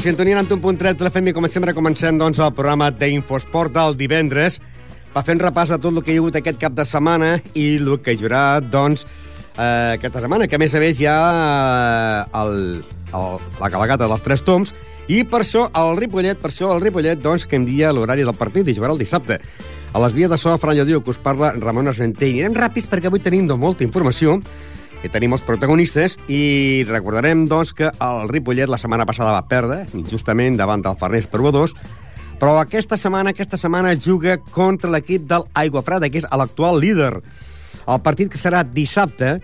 La sintonia en 1.3 de la FM i com sempre comencem doncs, el programa d'Infosport del divendres va fer un repàs de tot el que hi ha hagut aquest cap de setmana i el que hi haurà doncs, eh, aquesta setmana, que a més a més hi ha eh, el, el, la cabalgata dels tres toms i per això el Ripollet, per això el Ripollet, doncs, que dia l'horari del partit i jugarà el dissabte. A les vies de so, Fran Lladío, que us parla Ramon Argenter. I anem ràpids perquè avui tenim molta informació i tenim els protagonistes i recordarem doncs, que el Ripollet la setmana passada va perdre injustament davant del Farners per 2 però aquesta setmana aquesta setmana juga contra l'equip del Aigua Freda, que és l'actual líder. El partit que serà dissabte,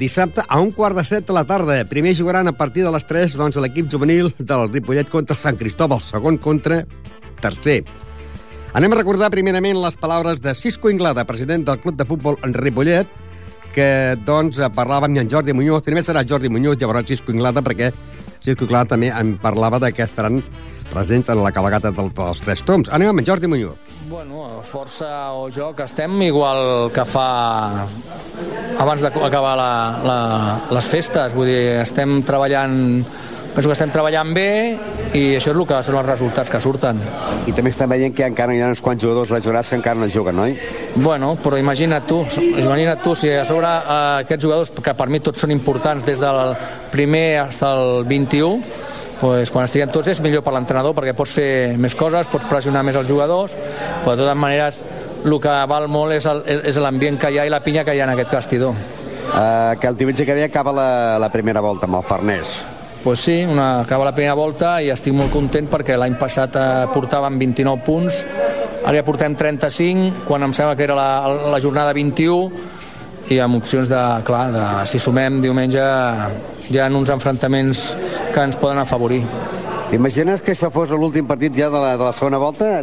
dissabte a un quart de set de la tarda. Primer jugaran a partir de les 3 doncs, l'equip juvenil del Ripollet contra Sant Cristòbal, segon contra tercer. Anem a recordar primerament les paraules de Cisco Inglada, president del Club de Futbol en Ripollet, que doncs parlava amb en Jordi Muñoz. Primer serà Jordi Muñoz, llavors Cisco Inglada, perquè Cisco Inglada també en parlava de que estaran presents en la cabalgata del, dels tres toms. Anem amb en Jordi Muñoz. Bueno, força o joc estem igual que fa abans d'acabar les festes, vull dir, estem treballant penso que estem treballant bé i això és el que són els resultats que surten. I també estem veient que encara hi ha uns quants jugadors lesionats que encara no juguen, oi? Bueno, però imagina't tu, imagina't tu si a sobre eh, aquests jugadors, que per mi tots són importants des del primer fins al 21, pues, quan estiguem tots és millor per l'entrenador perquè pots fer més coses, pots pressionar més els jugadors, però de totes maneres el que val molt és l'ambient que hi ha i la pinya que hi ha en aquest vestidor. Uh, que el diumenge que ve acaba la, la primera volta amb el Farners. Pues sí, una, acaba la primera volta i estic molt content perquè l'any passat eh, portàvem 29 punts, ara ja portem 35, quan em sembla que era la, la jornada 21, i amb opcions de, clar, de, si sumem diumenge hi ha uns enfrontaments que ens poden afavorir. T'imagines que això fos l'últim partit ja de la, de la segona volta?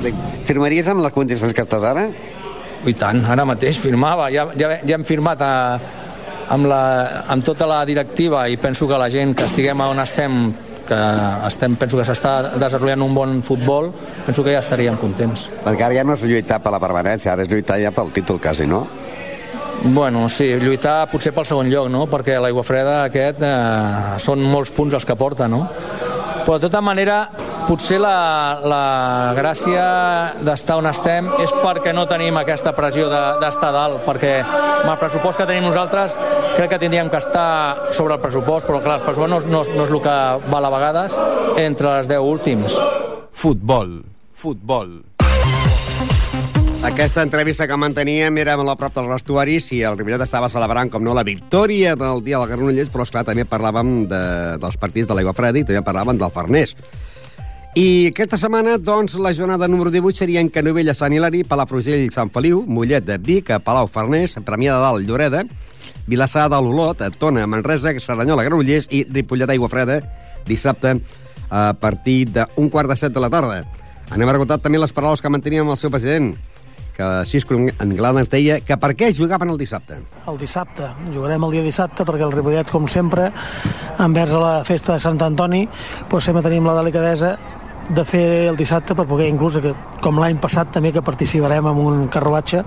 Firmaries amb les condicions que estàs ara? I tant, ara mateix firmava, ja, ja, ja hem firmat a, amb, la, amb tota la directiva i penso que la gent que estiguem on estem que estem, penso que s'està desenvolupant un bon futbol, penso que ja estaríem contents. Perquè ara ja no és lluitar per la permanència, ara és lluitar ja pel títol quasi, no? Bueno, sí, lluitar potser pel segon lloc, no? Perquè l'aigua freda aquest eh, són molts punts els que porta, no? Però de tota manera, potser la, la gràcia d'estar on estem és perquè no tenim aquesta pressió de- d'estar de, dalt, perquè amb el pressupost que tenim nosaltres crec que tindríem que estar sobre el pressupost, però clar, el pressupost no, no, no és el que val a vegades entre les 10 últims. Futbol, futbol. Aquesta entrevista que manteníem era molt a prop dels vestuaris i el Ripollet estava celebrant, com no, la victòria del dia del Granollers, però, esclar, també parlàvem de, dels partits de l'Aigua Freda i també parlàvem del Farners. I aquesta setmana, doncs, la jornada número 18 seria en Canovella, Sant Hilari, Palafrugell, Sant Feliu, Mollet de Vic, Palau Farners, Premià de Dalt, Lloreda, Vilassar de l'Olot, Tona, Manresa, Cerdanyola, Granollers i Ripollet, Aigua Freda, dissabte a partir d'un quart de set de la tarda. Anem a recordar també les paraules que manteníem el seu president, que Cisco Anglada ens deia que per què jugaven el dissabte. el dissabte. Jugarem el dia dissabte perquè el Ripollet, com sempre, envers la festa de Sant Antoni, doncs sempre tenim la delicadesa de fer el dissabte per poder inclús, que, com l'any passat també que participarem en un carruatge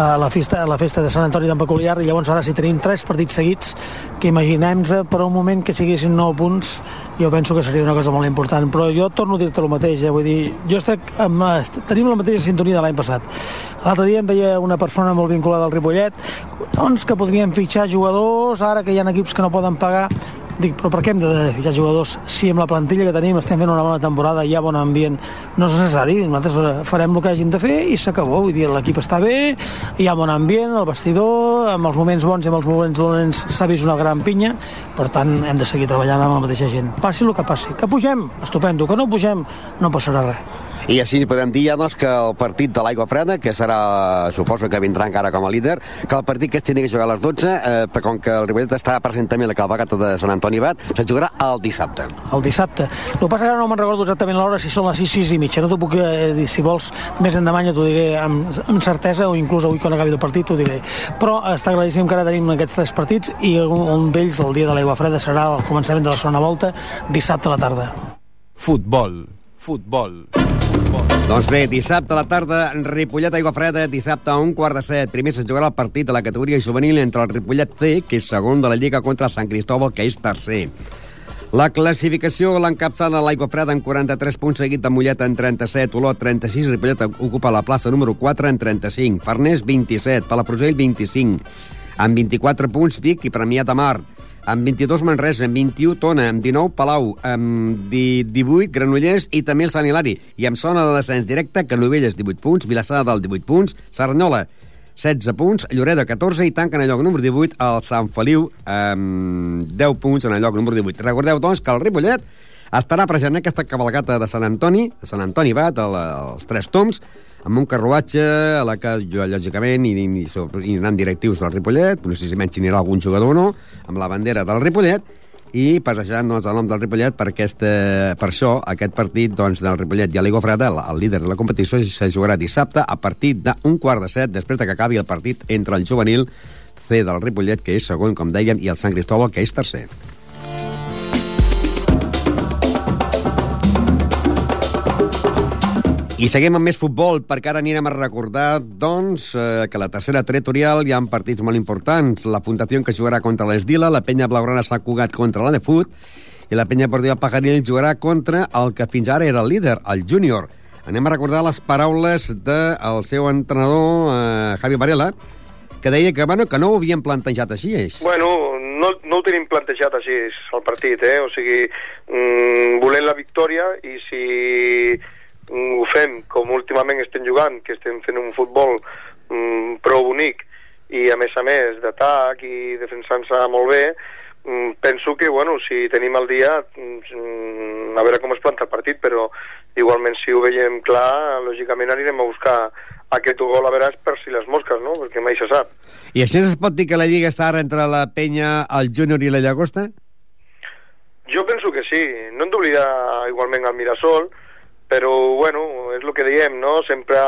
a la festa, a la festa de Sant Antoni d'en Peculiar i llavors ara si tenim tres partits seguits que imaginem-nos per un moment que siguessin 9 punts jo penso que seria una cosa molt important però jo torno a dir-te el mateix eh? vull dir, jo estic amb, tenim la mateixa sintonia de l'any passat l'altre dia em deia una persona molt vinculada al Ripollet doncs que podríem fitxar jugadors ara que hi ha equips que no poden pagar Dic, però per què hem de fitxar jugadors si amb la plantilla que tenim estem fent una bona temporada, hi ha bon ambient? No és necessari, nosaltres farem el que hagin de fer i s'acabó, vull dir, l'equip està bé, hi ha bon ambient, el vestidor, amb els moments bons i amb els moments dolents s'ha vist una gran pinya, per tant hem de seguir treballant amb la mateixa gent. Passi el que passi. Que pugem, estupendo, que no pugem, no passarà res. I així podem dir ja doncs, que el partit de l'Aigua Freda, que serà, suposo que vindrà encara com a líder, que el partit que es tenia que jugar a les 12, eh, com que el Ripollet està present també la calvagata de Sant Antoni Bat, se jugarà el dissabte. El dissabte. El que passa que ara no me'n recordo exactament l'hora, si són les 6, 6 i mitja. No t'ho puc eh, dir, si vols, més endavant t'ho diré amb, amb certesa, o inclús avui quan acabi el partit t'ho diré. Però està claríssim que ara tenim aquests tres partits i un, un d'ells, el dia de l'Aigua Freda, serà el començament de la segona volta, dissabte a la tarda. Futbol. Futbol. Doncs bé, dissabte a la tarda, Ripollet Aigua Freda, dissabte a un quart de set. Primer se jugarà el partit de la categoria juvenil entre el Ripollet C, que és segon de la Lliga, contra el Sant Cristòbal, que és tercer. La classificació l'encapçala l'Aigua Freda en 43 punts, seguit de Mollet en 37, Olot 36, Ripollet ocupa la plaça número 4 en 35, Farners 27, Palafrugell 25, amb 24 punts Vic i Premià de Mar, amb 22 Manresa, amb 21 Tona, amb 19 Palau, amb 18 Granollers i també el Sant Hilari. I amb zona de descens directe, Canovelles 18 punts, Vilassada del 18 punts, Sarnyola 16 punts, Lloreda 14 i tanquen el lloc número 18 el Sant Feliu amb 10 punts en el lloc número 18. Recordeu, doncs, que el Ripollet estarà present en aquesta cabalgata de Sant Antoni, de Sant Antoni Bat, el, els Tres Toms, amb un carruatge a la que, lògicament, i, i, i anant directius del Ripollet, no sé si menys anirà algun jugador o no, amb la bandera del Ripollet, i passejant doncs, el nom del Ripollet per, aquesta, per això aquest partit doncs, del Ripollet i l'Igo Freda, el, el líder de la competició, se jugarà dissabte a partir d'un quart de set, després de que acabi el partit entre el juvenil C del Ripollet, que és segon, com dèiem, i el Sant Cristòbal, que és tercer. I seguim amb més futbol, perquè ara anirem a recordar, doncs, eh, que la tercera territorial hi ha partits molt importants. La Fundació que jugarà contra l'Esdila, la Penya Blaugrana s'ha cugat contra la de Fut, i la Penya Portiva Pajaril jugarà contra el que fins ara era el líder, el júnior. Anem a recordar les paraules del de seu entrenador, eh, Javi Varela, que deia que, bueno, que no ho havien plantejat així. Bueno, no, no ho tenim plantejat així el partit, eh? O sigui, mm, volent la victòria i si ho fem com últimament estem jugant, que estem fent un futbol mm, prou bonic i a més a més d'atac i defensant-se molt bé, mm, penso que bueno, si tenim el dia mm, a veure com es planta el partit, però igualment si ho veiem clar, lògicament anirem a buscar aquest gol a veure per si les mosques, no? perquè mai se sap. I així es pot dir que la Lliga està ara entre la Penya, el Júnior i la Llagosta? Jo penso que sí. No hem d'oblidar igualment el Mirasol, però bueno, és el que diem, no? Sempre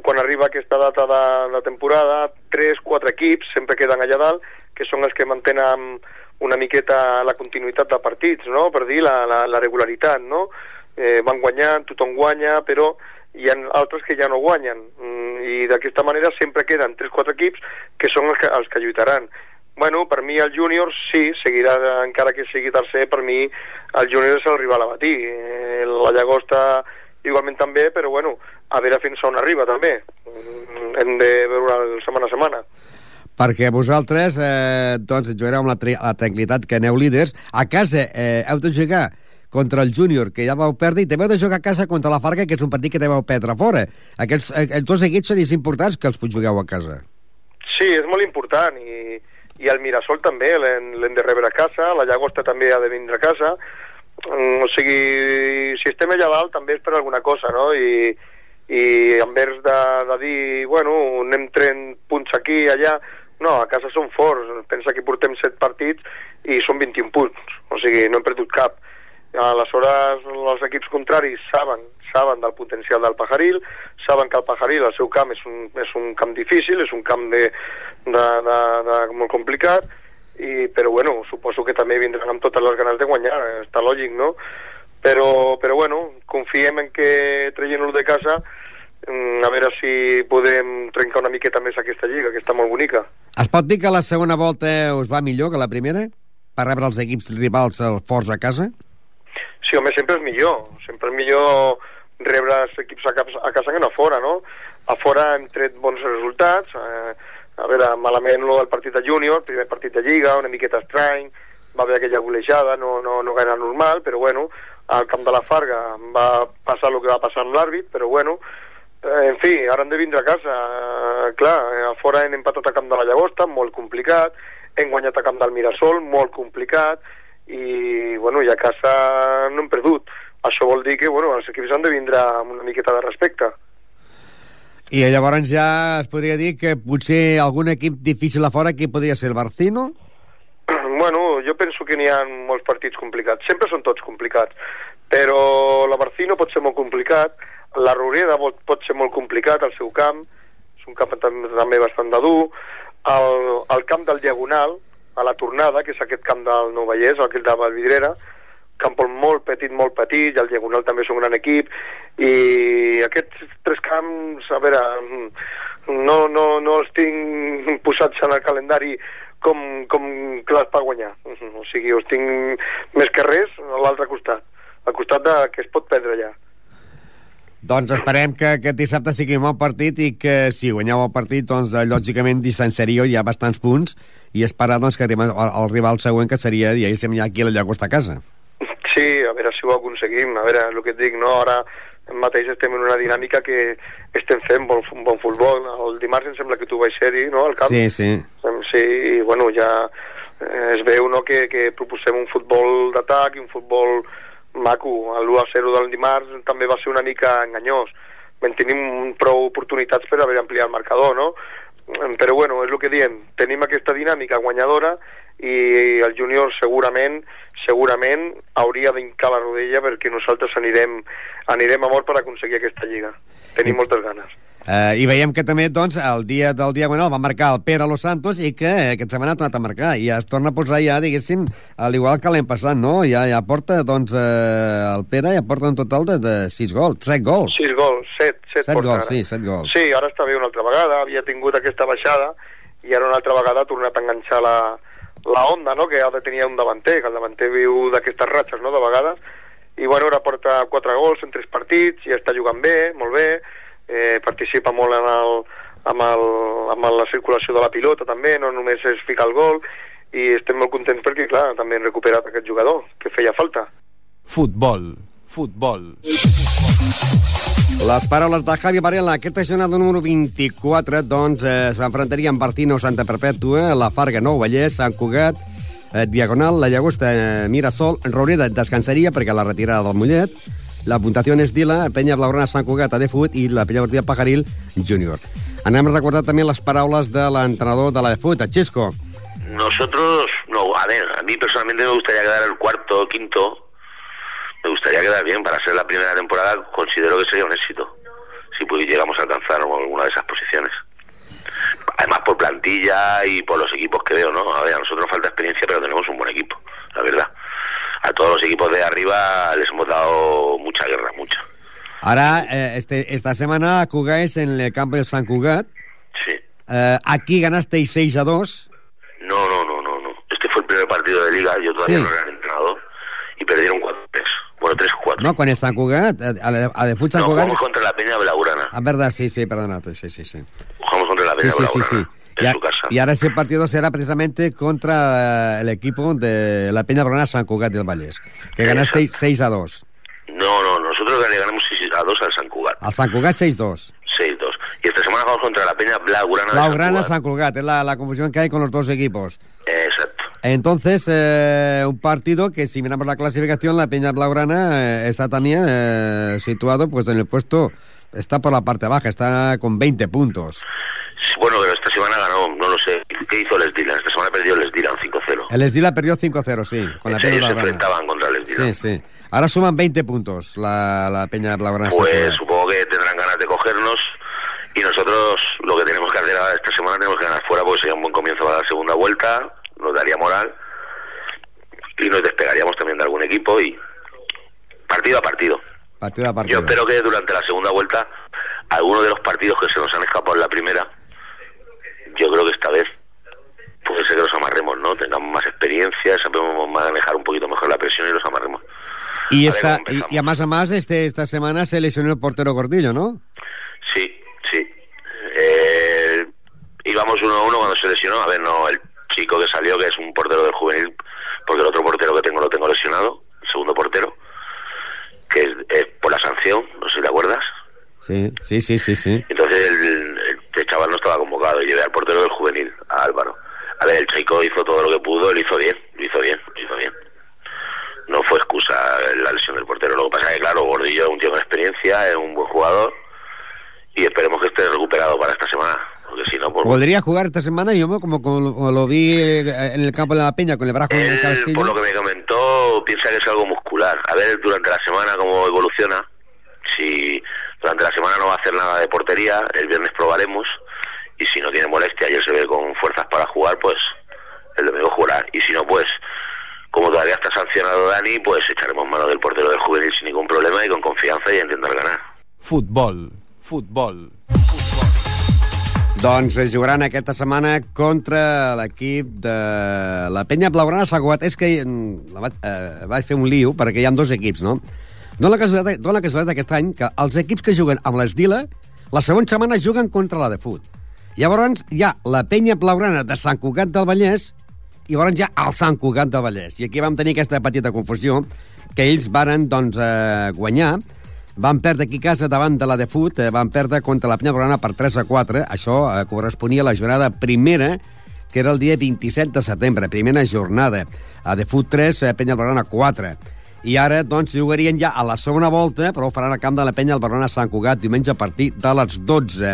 quan arriba aquesta data de la temporada, tres, quatre equips sempre queden allà dalt, que són els que mantenen una miqueta la continuïtat de partits, no? per dir la, la, la regularitat, no? Eh, van guanyant, tothom guanya, però hi ha altres que ja no guanyen, mm, i d'aquesta manera sempre queden 3-4 equips que són els que, els que lluitaran. Bueno, per mi el júnior sí, seguirà, encara que sigui tercer, per mi el júnior és el rival a batir. Eh, la Llagosta igualment també, però bueno, a veure fins on arriba també. Mm, hem de veure setmana a setmana perquè vosaltres eh, doncs, jugareu amb la, la tranquil·litat que aneu líders. A casa eh, heu de jugar contra el júnior, que ja vau perdre, i també heu de jugar a casa contra la Farga, que és un partit que te vau perdre fora. Aquests, eh, els dos equips són importants que els jugueu a casa. Sí, és molt important, i i el Mirasol també l'hem de rebre a casa, la Llagosta també ha de vindre a casa, mm, o sigui, si estem allà dalt també és per alguna cosa, no? I, i en vers de, de dir, bueno, anem tren punts aquí, allà, no, a casa som forts, pensa que portem 7 partits i són 21 punts, o sigui, no hem perdut cap. Aleshores, els equips contraris saben, saben del potencial del Pajaril, saben que el Pajaril, el seu camp, és un, és un camp difícil, és un camp de, de, de, de molt complicat, i, però bueno, suposo que també vindran amb totes les ganes de guanyar, està lògic, no? però, però bueno, confiem en que traient-lo de casa mm, a veure si podem trencar una miqueta més aquesta lliga, que està molt bonica. Es pot dir que la segona volta us va millor que la primera? Per rebre els equips rivals forts a casa? Sí, home, sempre és millor. Sempre és millor rebre els equips a, casa, a casa que no a fora, no? A fora hem tret bons resultats. Eh, a veure, malament del partit de júnior, primer partit de lliga, una miqueta estrany, va haver aquella golejada, no, no, no gaire normal, però bueno, al camp de la Farga va passar el que va passar amb l'àrbit, però bueno, eh, en fi, ara hem de vindre a casa. Eh, clar, eh, a fora hem empatat a camp de la Llagosta, molt complicat, hem guanyat a camp del Mirasol, molt complicat, i bueno, i a casa no hem perdut. Això vol dir que bueno, els equips han de vindre amb una miqueta de respecte. I llavors ja es podria dir que potser algun equip difícil a fora aquí podria ser el Barcino? Bueno, jo penso que n'hi ha molts partits complicats. Sempre són tots complicats. Però la Barcino pot ser molt complicat, la Roreda pot, pot ser molt complicat, al seu camp, és un camp tam també bastant de dur, el, el camp del Diagonal, a la tornada, que és aquest camp del Nou Vallès, el de Valvidrera, camp molt petit, molt petit, i el Diagonal també és un gran equip, i aquests tres camps, a veure, no, no, no els tinc posats en el calendari com, com clars per guanyar. O sigui, els tinc més que res a l'altre costat, al costat de que es pot perdre ja. Doncs esperem que aquest dissabte sigui un bon partit i que si guanyeu el partit, doncs, eh, lògicament distanciaríeu ja bastants punts i esperar doncs, que arribi el, el rival següent, que seria, diguéssim, ja aquí a la Llagosta a casa. Sí, a veure si ho aconseguim. A veure, el que et dic, no? Ara mateix estem en una dinàmica que estem fent bon, bon futbol. El dimarts em sembla que tu vaig ser-hi, no?, al camp. Sí, sí. Sí, i bueno, ja eh, es veu, no?, que, que proposem un futbol d'atac i un futbol maco. L'1-0 del dimarts també va ser una mica enganyós. Ben, tenim prou oportunitats per haver ampliat el marcador, no? Però bueno, és el que diem, tenim aquesta dinàmica guanyadora i el júnior segurament segurament hauria d'incar la rodella perquè nosaltres anirem, anirem a mort per aconseguir aquesta lliga. Tenim moltes ganes. Uh, I veiem que també, doncs, el dia del Diagonal va marcar el Pere Los Santos i que aquesta setmana ha tornat a marcar i ja es torna a posar ja, diguéssim, al igual que l'hem passat, no? Ja, ja porta, doncs, uh, el Pere ja porta un total de, de 6 gols, 7 gols. 6 gols, 7, 7, 7 gols, ara. sí, 7 gols. Sí, ara està bé una altra vegada, havia tingut aquesta baixada i ara una altra vegada ha tornat a enganxar la, la onda, no?, que ha de tenir un davanter, que el davanter viu d'aquestes ratxes, no?, de vegades, i bueno, ara porta 4 gols en 3 partits i està jugant bé, molt bé, eh, participa molt en el, amb, el, amb la circulació de la pilota també, no només es fica el gol i estem molt contents perquè, clar, també hem recuperat aquest jugador, que feia falta. Futbol, futbol. Les paraules de Javi Varela. Aquesta jornada número 24, doncs, eh, s'enfrontaria amb Bartino, Santa Perpètua, la Farga, Nou Vallès, Sant Cugat, eh, Diagonal, la Llagosta, eh, Mirasol, Roureda descansaria perquè la retirada del Mollet, la puntuació és Dila, Peña Blaugrana, Sant Cugat, Adefut i la Peña Ortida Pajaril, Júnior. Anem a recordar també les paraules de l'entrenador de l'Adefut, Xisco. Nosotros, no, a ver, a mí personalmente me gustaría quedar el cuarto quinto, me gustaría quedar bien para ser la primera temporada, considero que sería un éxito, si pues, llegamos a alcanzar alguna de esas posiciones. Además por plantilla y por los equipos que veo, ¿no? A ver, a nosotros falta experiencia, pero tenemos un buen equipo, la verdad. A todos los equipos de arriba les hemos dado mucha guerra, mucha. Ahora, eh, este, esta semana jugáis en el campo de San Cugat. Sí. Eh, aquí ganasteis 6 a 2. No, no, no, no, no. Este fue el primer partido de liga, yo todavía Sí. no era entrenador, y perdieron 4-3. Bueno, 3-4. No, con el San Cugat, eh, a, a, a de San No, Cugat. jugamos contra la Peña Blaugrana. Ah, verdad, sí, sí, perdona, sí, sí, sí. Jugamos contra la Sí, Peña sí, sí, Blaugrana. sí. En a- su casa. y ahora ese partido será precisamente contra eh, el equipo de la Peña Brona San Cugat del Vallès, que ganasteis 6 a 2. No, no, nosotros le ganamos 6 a 2 al San Cugat. Al San Cugat 6-2. 6-2. Y esta semana jugamos contra la Peña Blaugrana Blaugrana San Cugat. Es la, la confusión que hay con los dos equipos. Exacto. Entonces, eh, un partido que si miramos la clasificación, la Peña Blaugrana eh, está también eh, situado pues en el puesto, está por la parte baja, está con 20 puntos. Bueno, pero semana ganó, no lo sé. ¿Qué hizo Les Dylan? Esta semana perdió Les Dylan 5-0. El Esdila perdió 5-0, sí, con la Sí, ellos se enfrentaban contra Les Dylan. Sí, sí. Ahora suman 20 puntos la, la Peña Blaugrana. Pues supongo que tendrán ganas de cogernos y nosotros lo que tenemos que hacer ahora esta semana tenemos que ganar fuera porque sería un buen comienzo para la segunda vuelta, nos daría moral y nos despegaríamos también de algún equipo y partido a partido. Partido a partido. Yo espero que durante la segunda vuelta, alguno de los partidos que se nos han escapado en la primera, yo creo que esta vez puede ser que los amarremos, ¿no? Tengamos más experiencia, sabemos manejar un poquito mejor la presión y los amarremos. Y, esta, y, y a más a más, este, esta semana se lesionó el portero Gordillo, ¿no? Sí, sí. Eh, íbamos uno a uno cuando se lesionó. A ver, no, el chico que salió, que es un portero del juvenil, porque el otro portero que tengo lo tengo lesionado, el segundo portero, que es, es por la sanción, no sé si te acuerdas. Sí, sí, sí, sí, sí. Entonces el chaval no estaba convocado y llevé al portero del juvenil, a Álvaro. A ver, el chico hizo todo lo que pudo, lo hizo bien, lo hizo bien, lo hizo bien. No fue excusa la lesión del portero. Lo que pasa es que, claro, Gordillo es un tío con experiencia, es un buen jugador y esperemos que esté recuperado para esta semana. Porque si no, pues... ¿Podría jugar esta semana? Yo como, como, como lo vi eh, en el campo de la Peña con el brazo en el Él, Cabestillo. por lo que me comentó, piensa que es algo muscular. A ver durante la semana cómo evoluciona. Si durante la semana no va a hacer nada de portería, el viernes probaremos. Y si no tiene molestia y él se ve con fuerzas para jugar, pues el domingo jugará. Y si no, pues como todavía está sancionado Dani, pues echaremos mano del portero del juvenil sin ningún problema y con confianza y a intentar ganar. Futbol, futbol. Doncs es jugaran aquesta setmana contra l'equip de la Penya Blaugrana Sant Cugat. És que mm, la vaig, eh, vaig fer un lío perquè hi ha dos equips, no? Dóna la casualitat, dóna la casualitat aquest any que els equips que juguen amb l'Esdila la següent setmana juguen contra la de Fut. Llavors hi ha la Penya Blaugrana de Sant Cugat del Vallès i llavors ha el Sant Cugat del Vallès. I aquí vam tenir aquesta petita confusió que ells varen doncs, eh, guanyar van perdre aquí casa davant de la de Fut, eh, van perdre contra la Penya Blaugrana per 3 a 4. Això eh, corresponia a la jornada primera, que era el dia 27 de setembre, primera jornada. A de Fut 3, eh, Penya Blaugrana 4. I ara, doncs, jugarien ja a la segona volta, però ho faran a camp de la Penya Blaugrana Sant Cugat, diumenge a partir de les 12.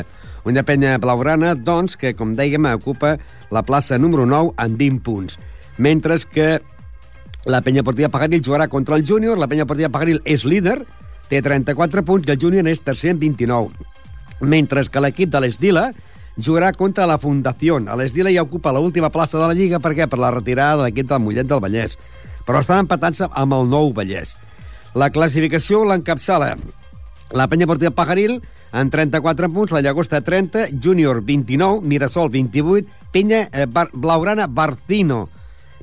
Una Penya Blaugrana, doncs, que, com dèiem, ocupa la plaça número 9 amb 20 punts. Mentre que la Penya Portilla Pagaril jugarà contra el Júnior, la Penya Portilla Pagaril és líder, té 34 punts i el Júnior és tercer amb 29. Mentre que l'equip de l'Esdila jugarà contra la Fundació. A l'Esdila ja ocupa l'última plaça de la Lliga, per què? Per la retirada de l'equip del Mollet del Vallès. Però estan empatats amb el nou Vallès. La classificació l'encapçala la Penya Portilla Pajaril amb 34 punts, la Llagosta 30, Júnior 29, Mirasol 28, Penya eh, Bar Blaugrana Barcino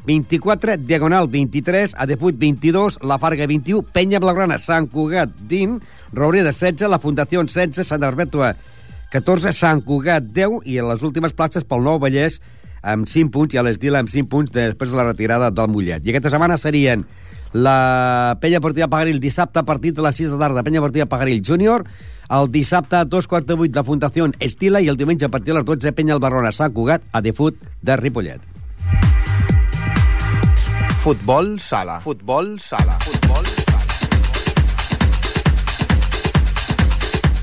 24, Diagonal 23, Adefuit 22, La Farga 21, Penya Blaugrana Sant Cugat 20, Roureda 16, la Fundació 16, Santa Barbètua 14, Sant Cugat 10 i en les últimes places pel Nou Vallès amb 5 punts i a l'Esdila amb 5 punts després de la retirada del Mollet. I aquesta setmana serien la Penya Portilla Pagaril dissabte a partir de les 6 de tarda, Penya Portilla Pagaril Júnior, el dissabte a dos quarts de vuit la Fundació Estila i el diumenge a partir de les 12 Penya Albarrona Sant Cugat a Defut de Ripollet. Futbol sala. Futbol sala. Futbol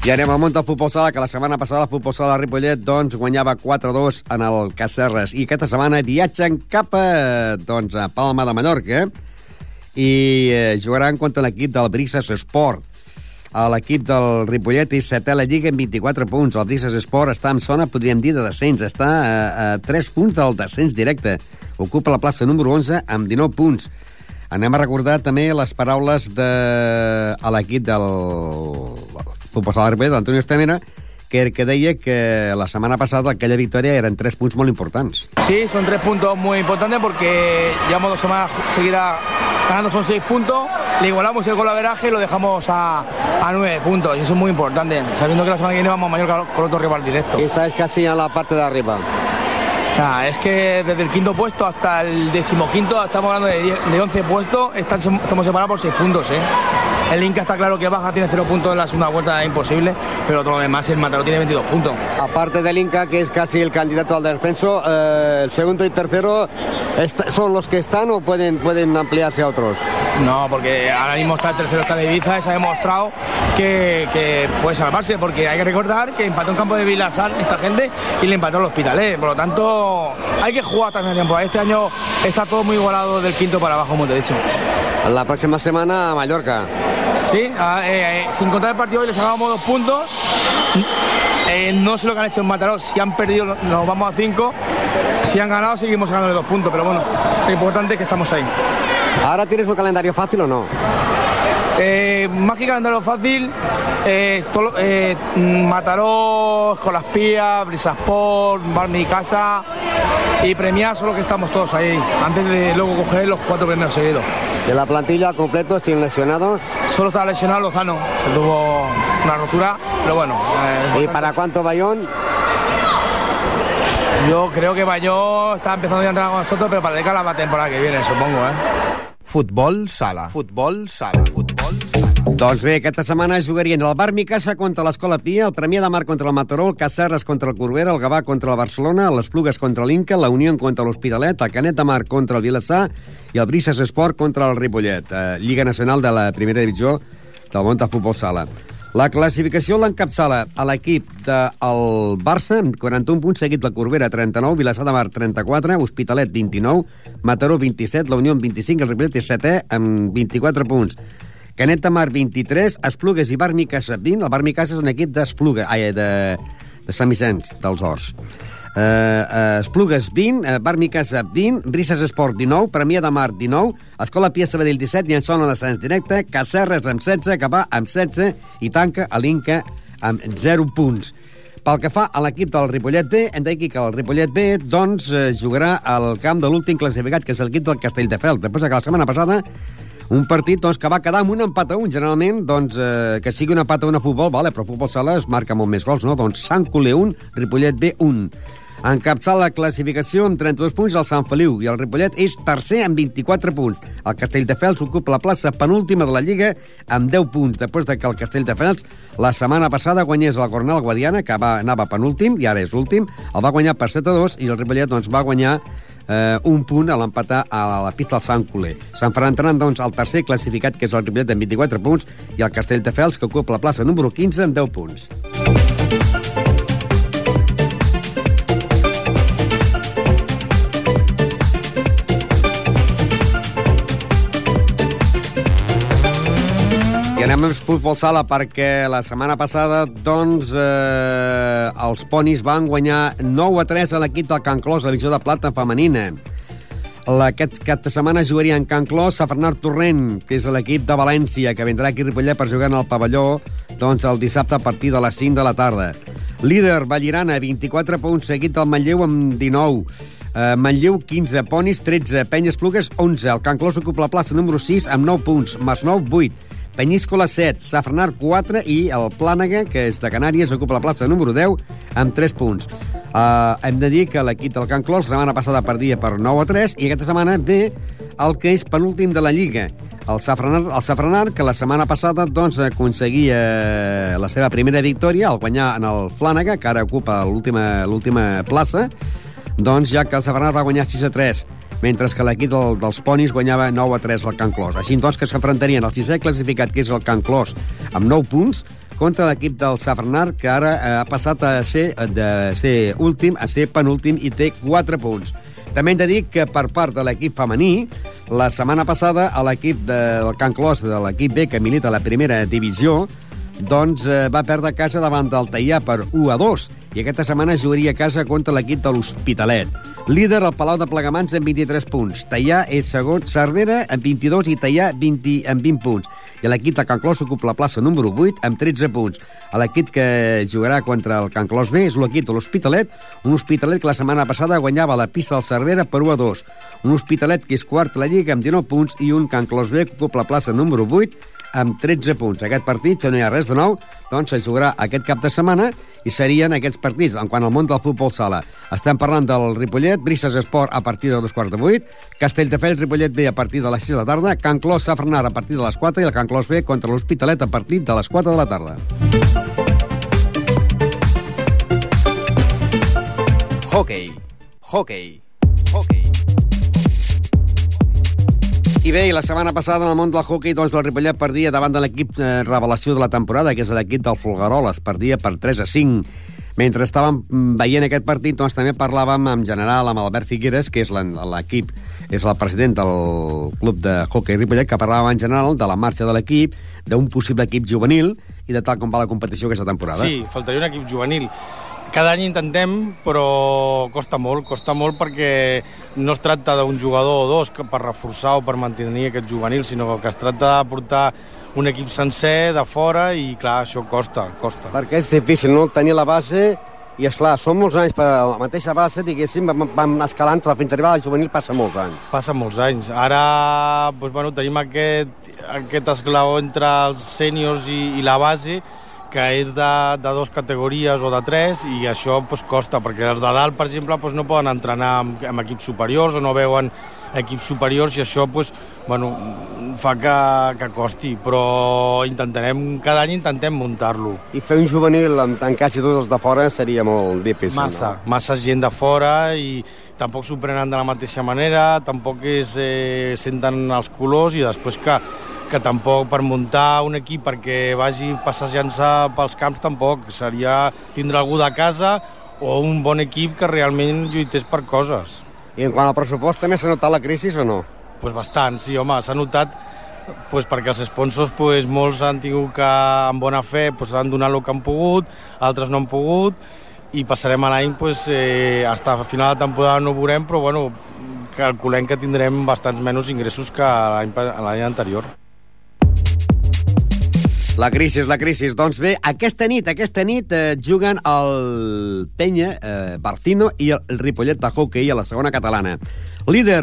I anem al món del futbol sala, que la setmana passada el futbol sala de Ripollet doncs, guanyava 4-2 en el Cacerres. I aquesta setmana viatgen cap a, doncs, a Palma de Mallorca i eh, jugaran contra l'equip del Brises Sport. L'equip del Ripollet és setè la Lliga amb 24 punts. El Brises Sport està en zona, podríem dir, de descens. Està a, a 3 punts del descens directe. Ocupa la plaça número 11 amb 19 punts. Anem a recordar també les paraules de a l'equip del futbol Ripollet, l'Antonio Estemera, que, que deia que la setmana passada aquella victòria eren tres punts molt importants. Sí, son tres puntos muy importantes porque llevamos dos semanas seguidas ganando, son seis puntos, le igualamos el golaveraje y lo dejamos a, a nueve puntos. Y eso es muy importante, sabiendo que la semana que viene vamos a Mallorca con otro rival directo. Esta es casi a la parte de arriba. Nada, es que desde el quinto puesto hasta el decimoquinto estamos hablando de, diez- de 11 puestos, están- estamos separados por 6 puntos. ¿eh? El Inca está claro que baja, tiene 0 puntos en la segunda vuelta, es imposible, pero todo lo demás, el Mataró tiene 22 puntos. Aparte del Inca, que es casi el candidato al descenso, eh, el segundo y tercero son los que están o pueden, pueden ampliarse a otros. No, porque ahora mismo está el tercero, está de Ibiza, y se ha demostrado que, que puede salvarse, porque hay que recordar que empató en campo de Vilasar esta gente y le empató al Hospitalet. Por lo tanto, hay que jugar también a tiempo. Este año está todo muy igualado del quinto para abajo, como te he dicho. La próxima semana a Mallorca. Sí, ah, eh, eh, sin contar el partido hoy le sacábamos dos puntos. Eh, no sé lo que han hecho en Mataró. Si han perdido, nos vamos a cinco. Si han ganado, seguimos ganándole dos puntos. Pero bueno, lo importante es que estamos ahí. ¿Ahora tienes un calendario fácil o no? Eh, más que calendario fácil, eh, todo- eh, Mataró, Escolaspía, Brisasport, Bar Mi Casa y premiar solo que estamos todos ahí, antes de luego coger los cuatro premios seguidos. De la plantilla completo, sin lesionados. Solo está lesionado Lozano, que tuvo una rotura, pero bueno. eh, ¿Y para cuánto Bayón? Yo creo que Bayó está empezando ya a entrenar con nosotros, pero para la temporada que viene, supongo, ¿eh? Futbol sala. Futbol sala. Doncs bé, aquesta setmana jugarien el Bar Micasa contra l'Escola Pia, el Premià de Mar contra el Mataró, el Cacerres contra el Corbera, el Gavà contra el Barcelona, les Plugues contra l'Inca, la Unió contra l'Hospitalet, el Canet de Mar contra el Vilassar i el Brises Esport contra el Ripollet, eh, Lliga Nacional de la Primera Divisió del món de futbol sala. La classificació l'encapçala a l'equip del Barça, amb 41 punts, seguit la Corbera, 39, Vilassar de Mar, 34, Hospitalet, 29, Mataró, 27, la Unió, amb 25, el Ripollet és 7è, amb 24 punts. Canet de Mar, 23, Esplugues i Bar Micasa, 20. El Bar Micasa és un equip d'Espluga, ai, de, de Sant Vicenç, dels Horts. Uh, uh, Esplugues 20, uh, Bar Micasa 20, Risses Esport 19, Premià de Mar 19, Escola Pia Sabadell 17 i en zona d'ascens directe, Cacerres amb 16, Cabà amb 16 i tanca a l'Inca amb 0 punts. Pel que fa a l'equip del Ripollet B, hem de dir que el Ripollet B doncs, eh, jugarà al camp de l'últim classificat, que és l'equip del Castelldefels. Després que la setmana passada un partit doncs, que va quedar amb un empat a un. Generalment, doncs, eh, que sigui un empat a un a futbol, vale, però futbol sala es marca molt més gols, no? Doncs Sant Coler 1, Ripollet B 1. Encapçala la classificació amb 32 punts el Sant Feliu i el Ripollet és tercer amb 24 punts. El Castelldefels ocupa la plaça penúltima de la Lliga amb 10 punts, després de que el Castelldefels la setmana passada guanyés la Cornel Guadiana, que va, anava penúltim i ara és últim, el va guanyar per 7 a 2 i el Ripollet doncs, va guanyar eh, un punt a l'empatar a la pista del Sant Coler. S'enfrontaran, doncs, el tercer classificat, que és el Ripollet, amb 24 punts, i el Castelldefels, que ocupa la plaça número 15, amb 10 punts. Anem amb futbol sala perquè la setmana passada, doncs, eh, els ponis van guanyar 9 a 3 a l'equip del Can Clos, la divisió de plata femenina. Aquest cap de setmana jugaria en Can Clos a Bernat Torrent, que és l'equip de València, que vindrà aquí a Ripollet per jugar en el pavelló doncs, el dissabte a partir de les 5 de la tarda. Líder, Vallirana, 24 punts, seguit del Manlleu amb 19. Uh, Manlleu, 15, Ponis, 13, Penyes Plugues, 11. El Can Clos ocupa la plaça número 6 amb 9 punts, Masnou, 8. Penyíscola 7, Safranar 4 i el Plànega, que és de Canàries, ocupa la plaça número 10 amb 3 punts. Uh, hem de dir que l'equip del Can Clos la setmana passada perdia per 9 a 3 i aquesta setmana ve el que és penúltim de la Lliga, el Safranar, el Safranar que la setmana passada doncs, aconseguia la seva primera victòria al guanyar en el Flànega, que ara ocupa l'última plaça, doncs ja que el Safranar va guanyar 6 a 3 mentre que l'equip del, dels ponis guanyava 9 a 3 al Can Clos. Així doncs que s'enfrontarien el sisè classificat, que és el Can Clos, amb 9 punts, contra l'equip del Safranar, que ara eh, ha passat a ser, de ser últim a ser penúltim i té 4 punts. També hem de dir que per part de l'equip femení, la setmana passada a l'equip de, del Can Clos, de l'equip B, que milita la primera divisió, doncs eh, va perdre casa davant del Teià per 1 a 2 i aquesta setmana jugaria a casa contra l'equip de l'Hospitalet. Líder el Palau de Plegamans amb 23 punts. Teià és segon, Cervera amb 22 i Teià 20, amb 20 punts. I l'equip de Can Clos ocupa la plaça número 8 amb 13 punts. L'equip que jugarà contra el Can Clos B és l'equip de l'Hospitalet, un Hospitalet que la setmana passada guanyava la pista del Cervera per 1 a 2. Un Hospitalet que és quart a la Lliga amb 19 punts i un Can Clos B que ocupa la plaça número 8 amb 13 punts. Aquest partit, si no hi ha res de nou, doncs se jugarà aquest cap de setmana i serien aquests partits en quant al món del futbol sala. Estem parlant del Ripollet, Brises Esport a partir de dos quarts de vuit, Castelldefels, Ripollet B a partir de les 6 de la tarda, Can Clos, Safranar a partir de les 4 i el Can Clos B contra l'Hospitalet a partir de les 4 de la tarda. Hockey. Hockey. Hockey. I bé, i la setmana passada en el món del hockey, doncs el Ripollet perdia davant de l'equip eh, revelació de la temporada, que és l'equip del Folgueroles, perdia per 3 a 5. Mentre estàvem mm, veient aquest partit, doncs també parlàvem en general amb Albert Figueres, que és l'equip, és el president del club de hockey Ripollet, que parlava en general de la marxa de l'equip, d'un possible equip juvenil i de tal com va la competició aquesta temporada. Sí, faltaria un equip juvenil. Cada any intentem, però costa molt, costa molt perquè no es tracta d'un jugador o dos que per reforçar o per mantenir aquest juvenil, sinó que es tracta de portar un equip sencer de fora i clar, això costa, costa. Perquè és difícil, no?, tenir la base i, és clar, són molts anys per la mateixa base, diguéssim, vam, vam escalant fins a arribar a la juvenil passa molts anys. Passa molts anys. Ara doncs, bueno, tenim aquest, aquest esglaó entre els sèniors i, i la base, que és de, de dues categories o de tres, i això pues, costa, perquè els de dalt, per exemple, pues, no poden entrenar amb, amb equips superiors o no veuen equips superiors i això pues, bueno, fa que, que costi, però intentarem, cada any intentem muntar-lo. I fer un juvenil amb tancats i tots els de fora seria molt difícil, Massa, no? massa gent de fora i tampoc s'ho prenen de la mateixa manera, tampoc es eh, senten els colors i després que que tampoc per muntar un equip perquè vagi passejant-se pels camps tampoc. Seria tindre algú de casa o un bon equip que realment lluités per coses. I en quant al pressupost, també s'ha notat la crisi o no? Pues bastant, sí, home, s'ha notat pues perquè els sponsors pues, molts han tingut que, amb bona fe, pues, han donat el que han pogut, altres no han pogut, i passarem l'any pues, eh, fins a final de temporada no ho veurem, però bueno, calculem que tindrem bastants menys ingressos que l'any anterior. La crisi, la crisi. Doncs bé, aquesta nit, aquesta nit eh, juguen el Penya, eh, Bartino i el Ripollet de hockey a la segona catalana. Líder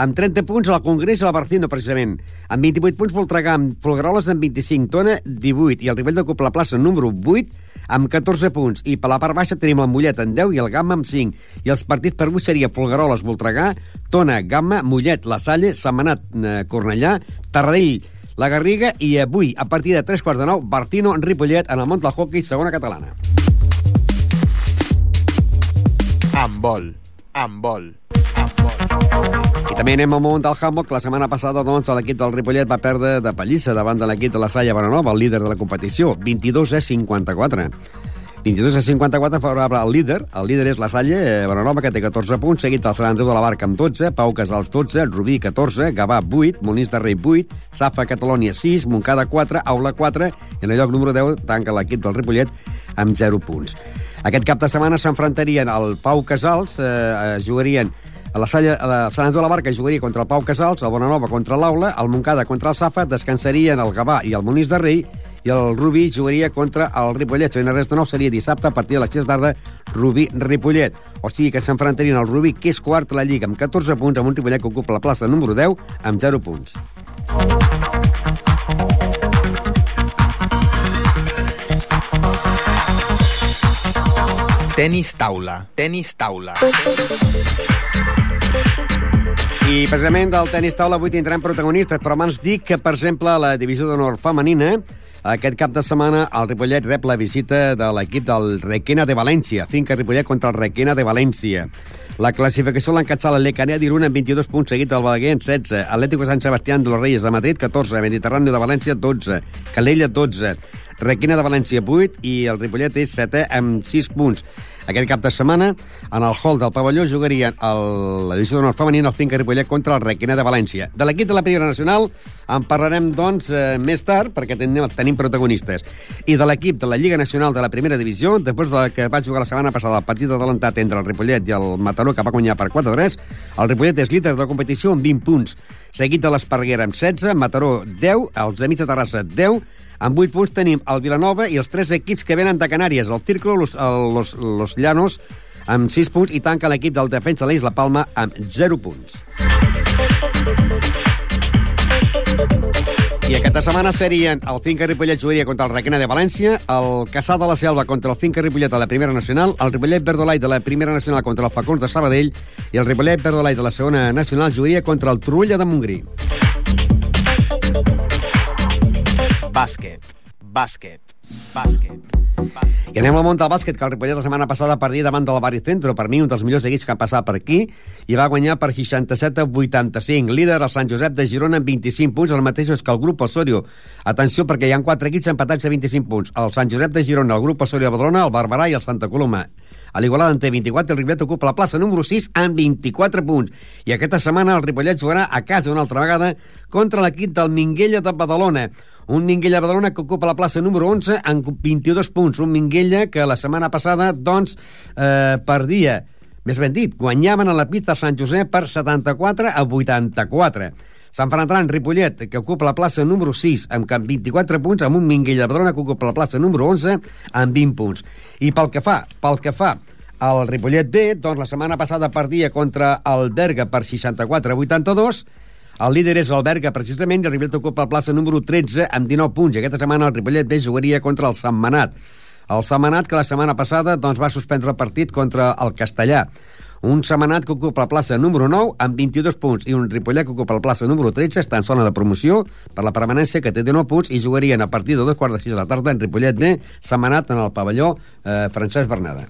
amb 30 punts al Congrés i la Barcino, precisament. Amb 28 punts Voltregà, amb Folgueroles amb 25, Tona 18, i el Ripollet de la plaça número 8 amb 14 punts. I per la part baixa tenim el Mollet amb 10 i el Gamma amb 5. I els partits per avui seria Folgueroles, Voltregà, Tona, Gamma, Mollet, La Salle, Setmanat, eh, Cornellà, Tarradell, la Garriga i avui, a partir de 3 quarts de 9, Bartino en Ripollet en el món del hockey segona catalana. Amb vol, amb vol, I també anem al món del handball, que la setmana passada doncs, l'equip del Ripollet va perdre de pallissa davant de l'equip de la Salle Bonanova, el líder de la competició, 22 a 54. 22 a 54 favorable al líder. El líder és la Salle eh, Bonanova, que té 14 punts, seguit del Sant Andreu de la Barca amb 12, Pau Casals 12, Rubí 14, Gavà 8, Molins de Rei 8, Safa Catalònia 6, Montcada 4, Aula 4, i en el lloc número 10 tanca l'equip del Ripollet amb 0 punts. Aquest cap de setmana s'enfrontarien el Pau Casals, eh, eh, jugarien a la, Salla, a la Sant Andreu de la Barca jugaria contra el Pau Casals, el Bonanova contra l'Aula, el Montcada contra el Safa, descansarien el Gavà i el Monís de Rei, i el Rubí jugaria contra el Ripollet. No res de nou, seria dissabte a partir de les 6 tarda Rubí-Ripollet. O sigui que s'enfrontarien el Rubí, que és quart a la Lliga, amb 14 punts, amb un Ripollet que ocupa la plaça número 10, amb 0 punts. Tenis taula, tenis taula. I precisament del tenis taula avui tindrem protagonistes, però abans dic que, per exemple, la divisió d'honor femenina, aquest cap de setmana el Ripollet rep la visita de l'equip del Requena de València, finca Ripollet contra el Requena de València. La classificació l'encatçala el Lecanea d'Iruna amb 22 punts, seguit del Balaguer en 16, Atlético San Sebastián de los Reyes de Madrid 14, Mediterrani de València 12, Calella 12, Requena de València 8 i el Ripollet és 7 amb 6 punts. Aquest cap de setmana, en el hall del pavelló, jugarien la divisió d'honor femenina el Finca Ripollet contra el Requena de València. De l'equip de la Primera Nacional en parlarem, doncs, eh, més tard, perquè tenim, tenim protagonistes. I de l'equip de la Lliga Nacional de la Primera Divisió, després de que va jugar la setmana passada el partit adelantat entre el Ripollet i el Mataró, que va guanyar per 4-3, el Ripollet és líder de la competició amb 20 punts, seguit de l'Esparguera amb 16, Mataró 10, els Amics de Terrassa 10, amb 8 punts tenim el Vilanova i els tres equips que venen de Canàries, el Círculo, los, los, los Llanos, amb 6 punts, i tanca l'equip del Defensa l'Eix La Palma amb 0 punts. I aquesta setmana serien el Finca Ripollet jugaria contra el Requena de València, el Caçà de la Selva contra el Finca Ripollet de la Primera Nacional, el Ripollet Verdolai de la Primera Nacional contra el Facons de Sabadell i el Ripollet Verdolai de la Segona Nacional jugaria contra el Trulla de Montgrí. Bàsquet, bàsquet, bàsquet. I anem al món del bàsquet, que el Ripollet la setmana passada perdia davant del Baricentro, per mi un dels millors equips que han passat per aquí, i va guanyar per 67 a 85. Líder el Sant Josep de Girona amb 25 punts, el mateix és que el grup Osorio. Atenció, perquè hi ha quatre equips empatats a 25 punts. El Sant Josep de Girona, el grup Osorio de Badalona, el Barberà i el Santa Coloma. A l'Igualada en té 24 i el Ripollet ocupa la plaça número 6 amb 24 punts. I aquesta setmana el Ripollet jugarà a casa una altra vegada contra l'equip del Minguella de Badalona. Un Minguella de Badalona que ocupa la plaça número 11 amb 22 punts. Un Minguella que la setmana passada, doncs, eh, perdia més ben dit, guanyaven a la pista Sant Josep per 74 a 84. Sant Ferran Ripollet, que ocupa la plaça número 6 amb 24 punts, amb un Minguell de Badalona que ocupa la plaça número 11 amb 20 punts. I pel que fa, pel que fa al Ripollet B, doncs la setmana passada perdia contra el Berga per 64 a 82, el líder és el Berga, precisament, i el Ripollet ocupa la plaça número 13 amb 19 punts. I aquesta setmana el Ripollet B jugaria contra el Santmenat. El Santmenat, que la setmana passada doncs, va suspendre el partit contra el Castellà. Un Semanat que ocupa la plaça número 9 amb 22 punts i un Ripollet que ocupa la plaça número 13 està en zona de promoció per la permanència que té 19 punts i jugarien a partir de dos quarts de 6 de la tarda en Ripollet B, Semanat en el pavelló eh, Francesc Bernada.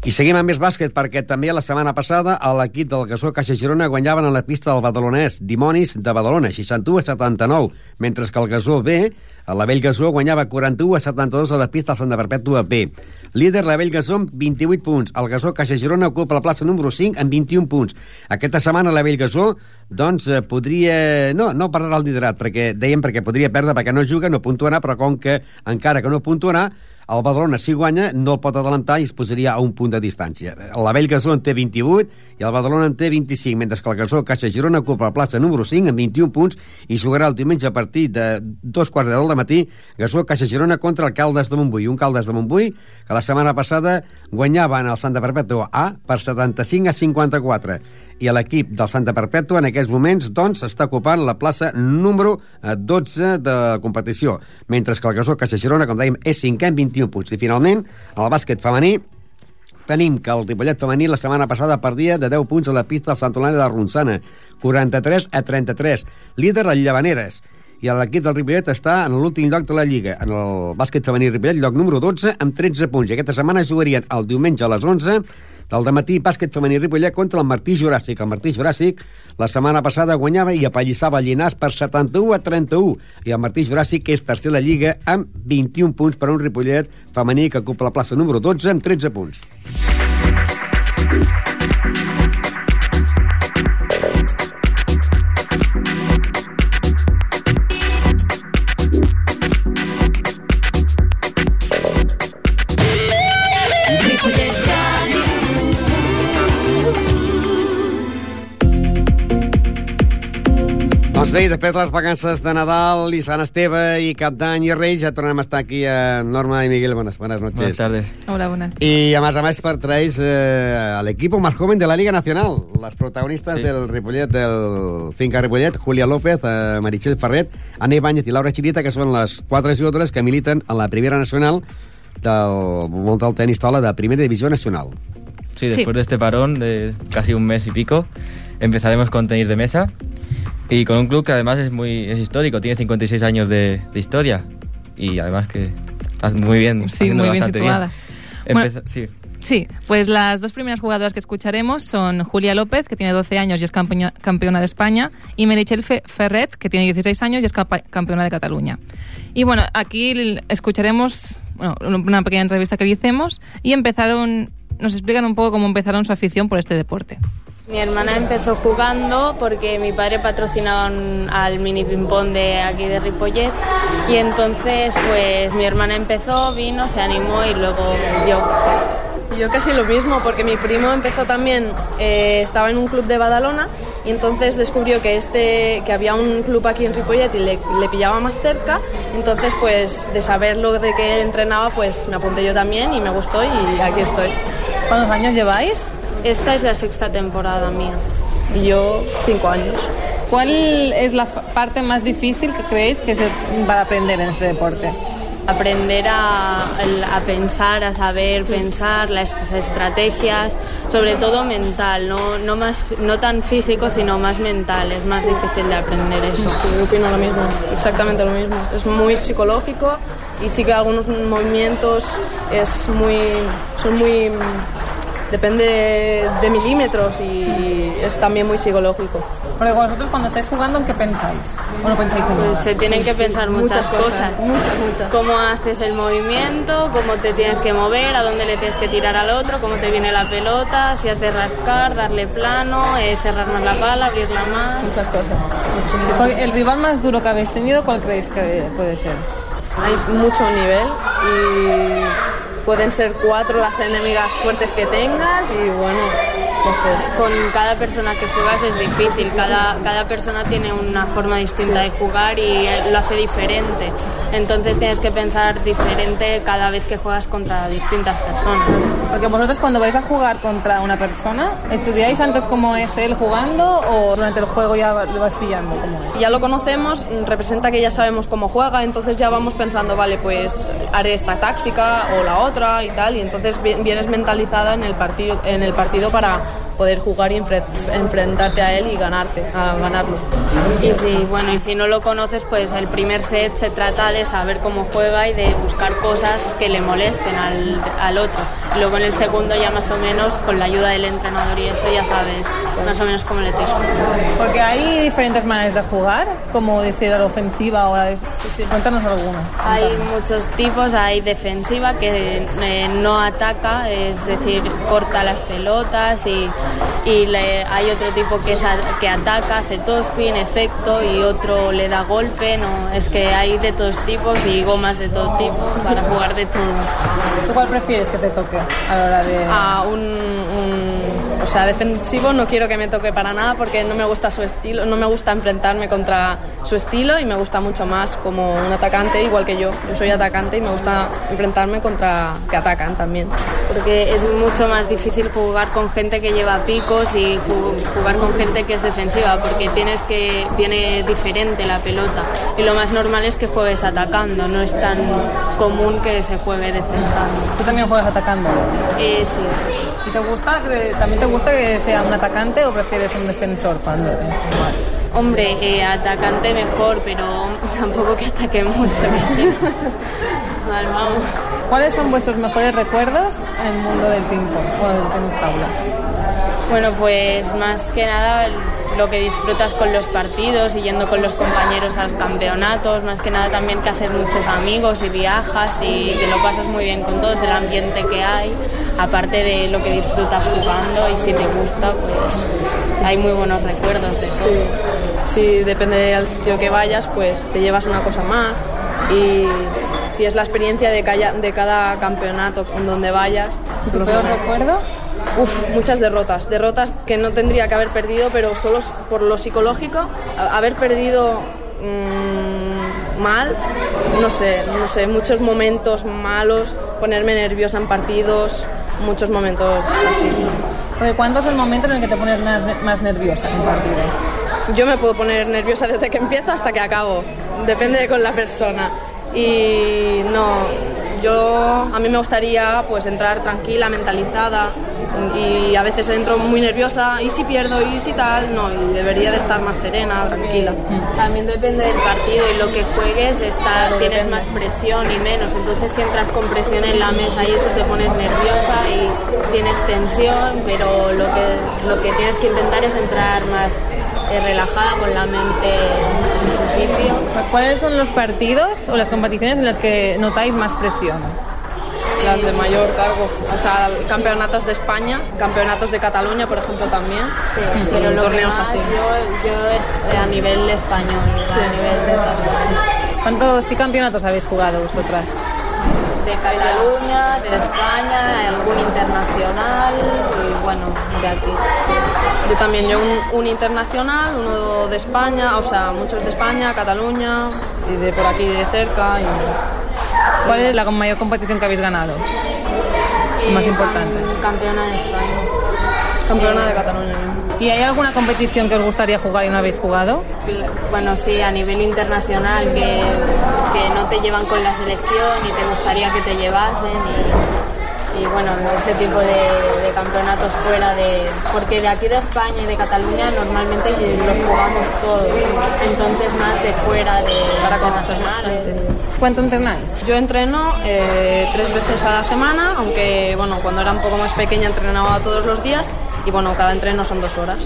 I seguim amb més bàsquet perquè també la setmana passada l'equip del Gasó Caixa Girona guanyaven en la pista del badalonès Dimonis de Badalona, 61 a 79, mentre que el Gasó B, la Vell Gasó, guanyava 41 a 72 a la pista del Santa Perpètua B. Líder la Vell Gasó amb 28 punts. El Gasó Caixa Girona ocupa la plaça número 5 amb 21 punts. Aquesta setmana la Vell Gasó doncs eh, podria... No, no parlarà el liderat, perquè dèiem perquè podria perdre perquè no juga, no puntuarà, però com que encara que no puntuarà, el Badalona, si guanya, no el pot adelantar i es posaria a un punt de distància. La Vell Gasó en té 28 i el Badalona en té 25, mentre que el Gasó Caixa Girona ocupa la plaça número 5 amb 21 punts i jugarà el diumenge a partir de dos quarts de deu de matí Gasó Caixa Girona contra el Caldes de Montbui. Un Caldes de Montbui que la setmana passada guanyava en el Santa Perpètua A per 75 a 54 i l'equip del Santa Perpètua en aquests moments doncs està ocupant la plaça número 12 de competició, mentre que el Gasó Caixa Girona, com dèiem, és 5 en 21 punts. I finalment, al bàsquet femení, tenim que el Ripollet femení la setmana passada perdia de 10 punts a la pista del Santolana de Ronçana, 43 a 33. Líder el Llevaneres, i l'equip del Ripollet està en l'últim lloc de la Lliga, en el bàsquet femení Ripollet, lloc número 12, amb 13 punts. I aquesta setmana jugarien el diumenge a les 11 del matí bàsquet femení Ripollet contra el Martí Juràssic. El Martí Juràssic la setmana passada guanyava i apallissava Llinars per 71 a 31. I el Martí Juràssic, és tercer a la Lliga, amb 21 punts per un Ripollet femení que ocupa la plaça número 12 amb 13 punts. Doncs bé, després de les vacances de Nadal i Sant Esteve i Cap d'Any i Reis, ja tornem a estar aquí a Norma y Miguel. Buenas, buenas noches. Buenas tardes. Hola, buenas. Y además, además para traéis eh, al equipo más joven de la Liga Nacional, las protagonistas Sí. del Ripollet, del Finca Ripollet, Julia López, eh, Meritxell Ferret, Anna Ibáñez i Laura Chirita, que són les quatre jugadores que militen en la primera nacional del món del tenis taula de primera divisió nacional. Sí, después de este parón de casi un mes y pico, empezaremos con tenis de mesa y con un club que además es muy es histórico, tiene 56 años de, de historia y además que está muy bien, Sí, muy bien situadas. Empeza- Bueno, sí, Sí, pues las dos primeras jugadoras que escucharemos son Julia López, que tiene 12 años y es campeona, campeona de España, y Meritxell Fe- Ferret, que tiene 16 años y es campeona de Cataluña. Y bueno, aquí escucharemos bueno, una pequeña entrevista que le hicimos y empezaron, nos explican un poco cómo empezaron su afición por este deporte. Mi hermana empezó jugando porque mi padre patrocinaba un- al mini ping-pong de aquí de Ripollet y entonces pues mi hermana empezó, vino, se animó y luego yo. Yo casi lo mismo, porque mi primo empezó también, eh, estaba en un club de Badalona y entonces descubrió que, este, que había un club aquí en Ripollet y le, le pillaba más cerca. Entonces, pues de saber lo de que él entrenaba, pues me apunté yo también y me gustó y aquí estoy. ¿Cuántos años lleváis? Esta es la sexta temporada mía. Y yo cinco años. ¿Cuál es la parte más difícil que creéis que se para aprender en este deporte? aprender a, a pensar, a saber pensar, las estrategias, sobre todo mental, no, no, más, no tan físico, sino más mental. Es más difícil de aprender eso. Sí, yo opino lo mismo, exactamente lo mismo. Es muy psicológico y sí que algunos movimientos es muy, son muy... Depende de milímetros y es también muy psicológico. Porque vosotros cuando estáis jugando, ¿en qué pensáis? ¿O no pensáis en Pues nada? se tienen que pensar muchas, cosas. Muchas, muchas. Cómo haces el movimiento, cómo te tienes que mover, a dónde le tienes que tirar al otro, cómo te viene la pelota, si has de rascar, darle plano, eh, cerrar más la pala, abrirla más. Muchas cosas. Porque el rival más duro que habéis tenido, ¿cuál creéis que puede ser? Hay mucho nivel y pueden ser cuatro las enemigas fuertes que tengas y bueno, no sé, con cada persona que juegas es difícil, cada, cada persona tiene una forma distinta de jugar y lo hace diferente. Entonces tienes que pensar diferente cada vez que juegas contra distintas personas. Porque vosotros cuando vais a jugar contra una persona, ¿estudiáis antes cómo es él jugando o durante el juego ya lo vas pillando? Cómo es? Ya lo conocemos, representa que ya sabemos cómo juega, entonces ya vamos pensando, vale, pues haré esta táctica o la otra y tal, y entonces vienes mentalizada en el partido, en el partido para poder jugar y enfrentarte a él y ganarte, a ganarlo. Y si, bueno, y si no lo conoces, pues el primer set se trata de saber cómo juega y de buscar cosas que le molesten al, al otro. Y luego en el segundo ya más o menos con la ayuda del entrenador y eso ya sabes más o menos cómo le tienes Porque hay diferentes maneras de jugar, como decir la ofensiva o la de... Cuéntanos alguna. Hay muchos tipos, hay defensiva que eh, no ataca, es decir, corta las pelotas y y le, hay otro tipo que, es que ataca, hace tospin, efecto y otro le da golpe, no, es que hay de todos tipos y gomas de todo tipo para jugar de todo. ¿Tú cuál prefieres que te toque a la hora de...? A un o sea, defensivo no quiero que me toque para nada porque no me gusta su estilo, no me gusta enfrentarme contra su estilo y me gusta mucho más como un atacante, igual que yo. Yo soy atacante y me gusta enfrentarme contra que atacan también. Porque es mucho más difícil jugar con gente que lleva picos y jugar con gente que es defensiva porque tienes que viene diferente la pelota y lo más normal es que juegues atacando, no es tan común que se juegue defensando. ¿Tú también juegas atacando? Eh, sí. ¿Y te gusta, también te gusta que sea un atacante o prefieres un defensor cuando tienes que jugar? Hombre, eh, atacante mejor, pero tampoco que ataque mucho, que sí. vale, vamos. ¿Cuáles son vuestros mejores recuerdos en el mundo del ping-pong o del tenis tabla? Bueno, pues más que nada lo que disfrutas con los partidos y yendo con los compañeros a campeonatos, más que nada también que haces muchos amigos y viajas y que lo pasas muy bien con todos, el ambiente que hay, aparte de lo que disfrutas jugando y si te gusta, pues hay muy buenos recuerdos de eso. Sí. depende del sitio que vayas, pues te llevas una cosa más y si es la experiencia de cada, de cada campeonato con donde vayas. ¿Tu peor recuerdo? Uf, muchas derrotas. Derrotas que no tendría que haber perdido, pero solo por lo psicológico, haber perdido mmm, mal, no sé, no sé, muchos momentos malos, ponerme nerviosa en partidos, muchos momentos así. ¿Cuándo es el momento en el que te pones más nerviosa en un partido? Yo me puedo poner nerviosa desde que empiezo hasta que acabo, depende de con la persona. Y no, yo a mí me gustaría pues entrar tranquila, mentalizada, y a veces entro muy nerviosa y si pierdo y si tal, no, y debería de estar más serena, tranquila. También depende del partido y lo que juegues, está, tienes más presión y menos, entonces si entras con presión en la mesa y eso te pones nerviosa y tienes tensión, pero lo que, lo que tienes que intentar es entrar más eh, relajada, con la mente en su sitio. ¿Cuáles son los partidos o las competiciones en las que notáis más presión? Las de mayor cargo. O sea, campeonatos de España, campeonatos de Cataluña, por ejemplo, también. Sí, pero torneos así. Yo, yo, a nivel español, a nivel de ¿Cuántos qué campeonatos habéis jugado vosotras? De Cataluña, de España, algún internacional y bueno, de aquí. Yo también, yo un, un, internacional, uno de España, o sea, muchos de España, Cataluña y de por aquí de cerca. Y, ¿Cuál es la mayor competición que habéis ganado? más importante. Campeona de España. Campeona de Cataluña. ¿Y hay alguna competición que os gustaría jugar y no habéis jugado? Bueno, sí, a nivel internacional, que, que no te llevan con la selección y te gustaría que te llevasen. Y y bueno, ese tipo de, campeonatos fuera de... Porque de aquí de España y de Cataluña normalmente los jugamos todos, entonces más de fuera de... Para conocer más gente. ¿Cuánto entrenáis? Yo entreno eh, tres veces a la semana, aunque bueno, cuando era un poco más pequeña entrenaba todos los días y bueno, cada entreno son dos horas.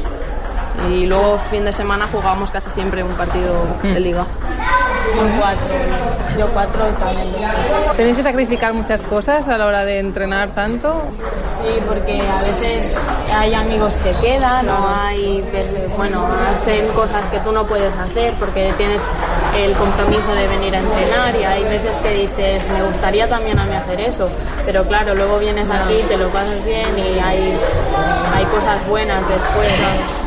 Y luego fin de semana jugamos casi siempre un partido de liga. Yo cuatro. Yo cuatro también. ¿Tenéis que sacrificar muchas cosas a la hora de entrenar tanto? Sí, porque a veces hay amigos que quedan no hay, bueno, hacen cosas que tú no puedes hacer porque tienes el compromiso de venir a entrenar y hay veces que dices, me gustaría también a mí hacer eso, pero claro, luego vienes aquí, te lo pasas bien y hay, hay cosas buenas después,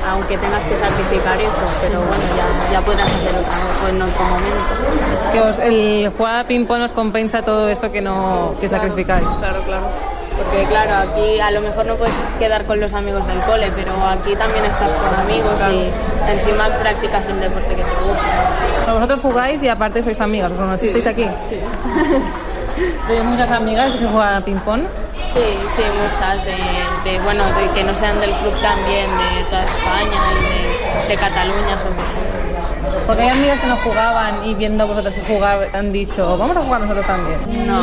aunque tengas que sacrificar eso, pero bueno, ya, ya podrás hacer otra en otro momento. Que os, el jugar a ping-pong os compensa todo esto que no que Claro, sacrificáis. Claro, claro. Porque claro, aquí a lo mejor no puedes quedar con los amigos del cole, pero aquí también estás con amigos y encima practicas el deporte que te gusta. Vosotros jugáis y aparte sois amigas, ¿os conocisteis Sí. aquí? ¿Tenéis muchas amigas que juegan a ping-pong? Sí, sí, muchas, de, de, bueno, de que no sean del club también, de toda España y de, de Cataluña sobre todo. Porque hay amigas que no jugaban y viendo vosotros jugar han dicho, vamos a jugar nosotros también. No,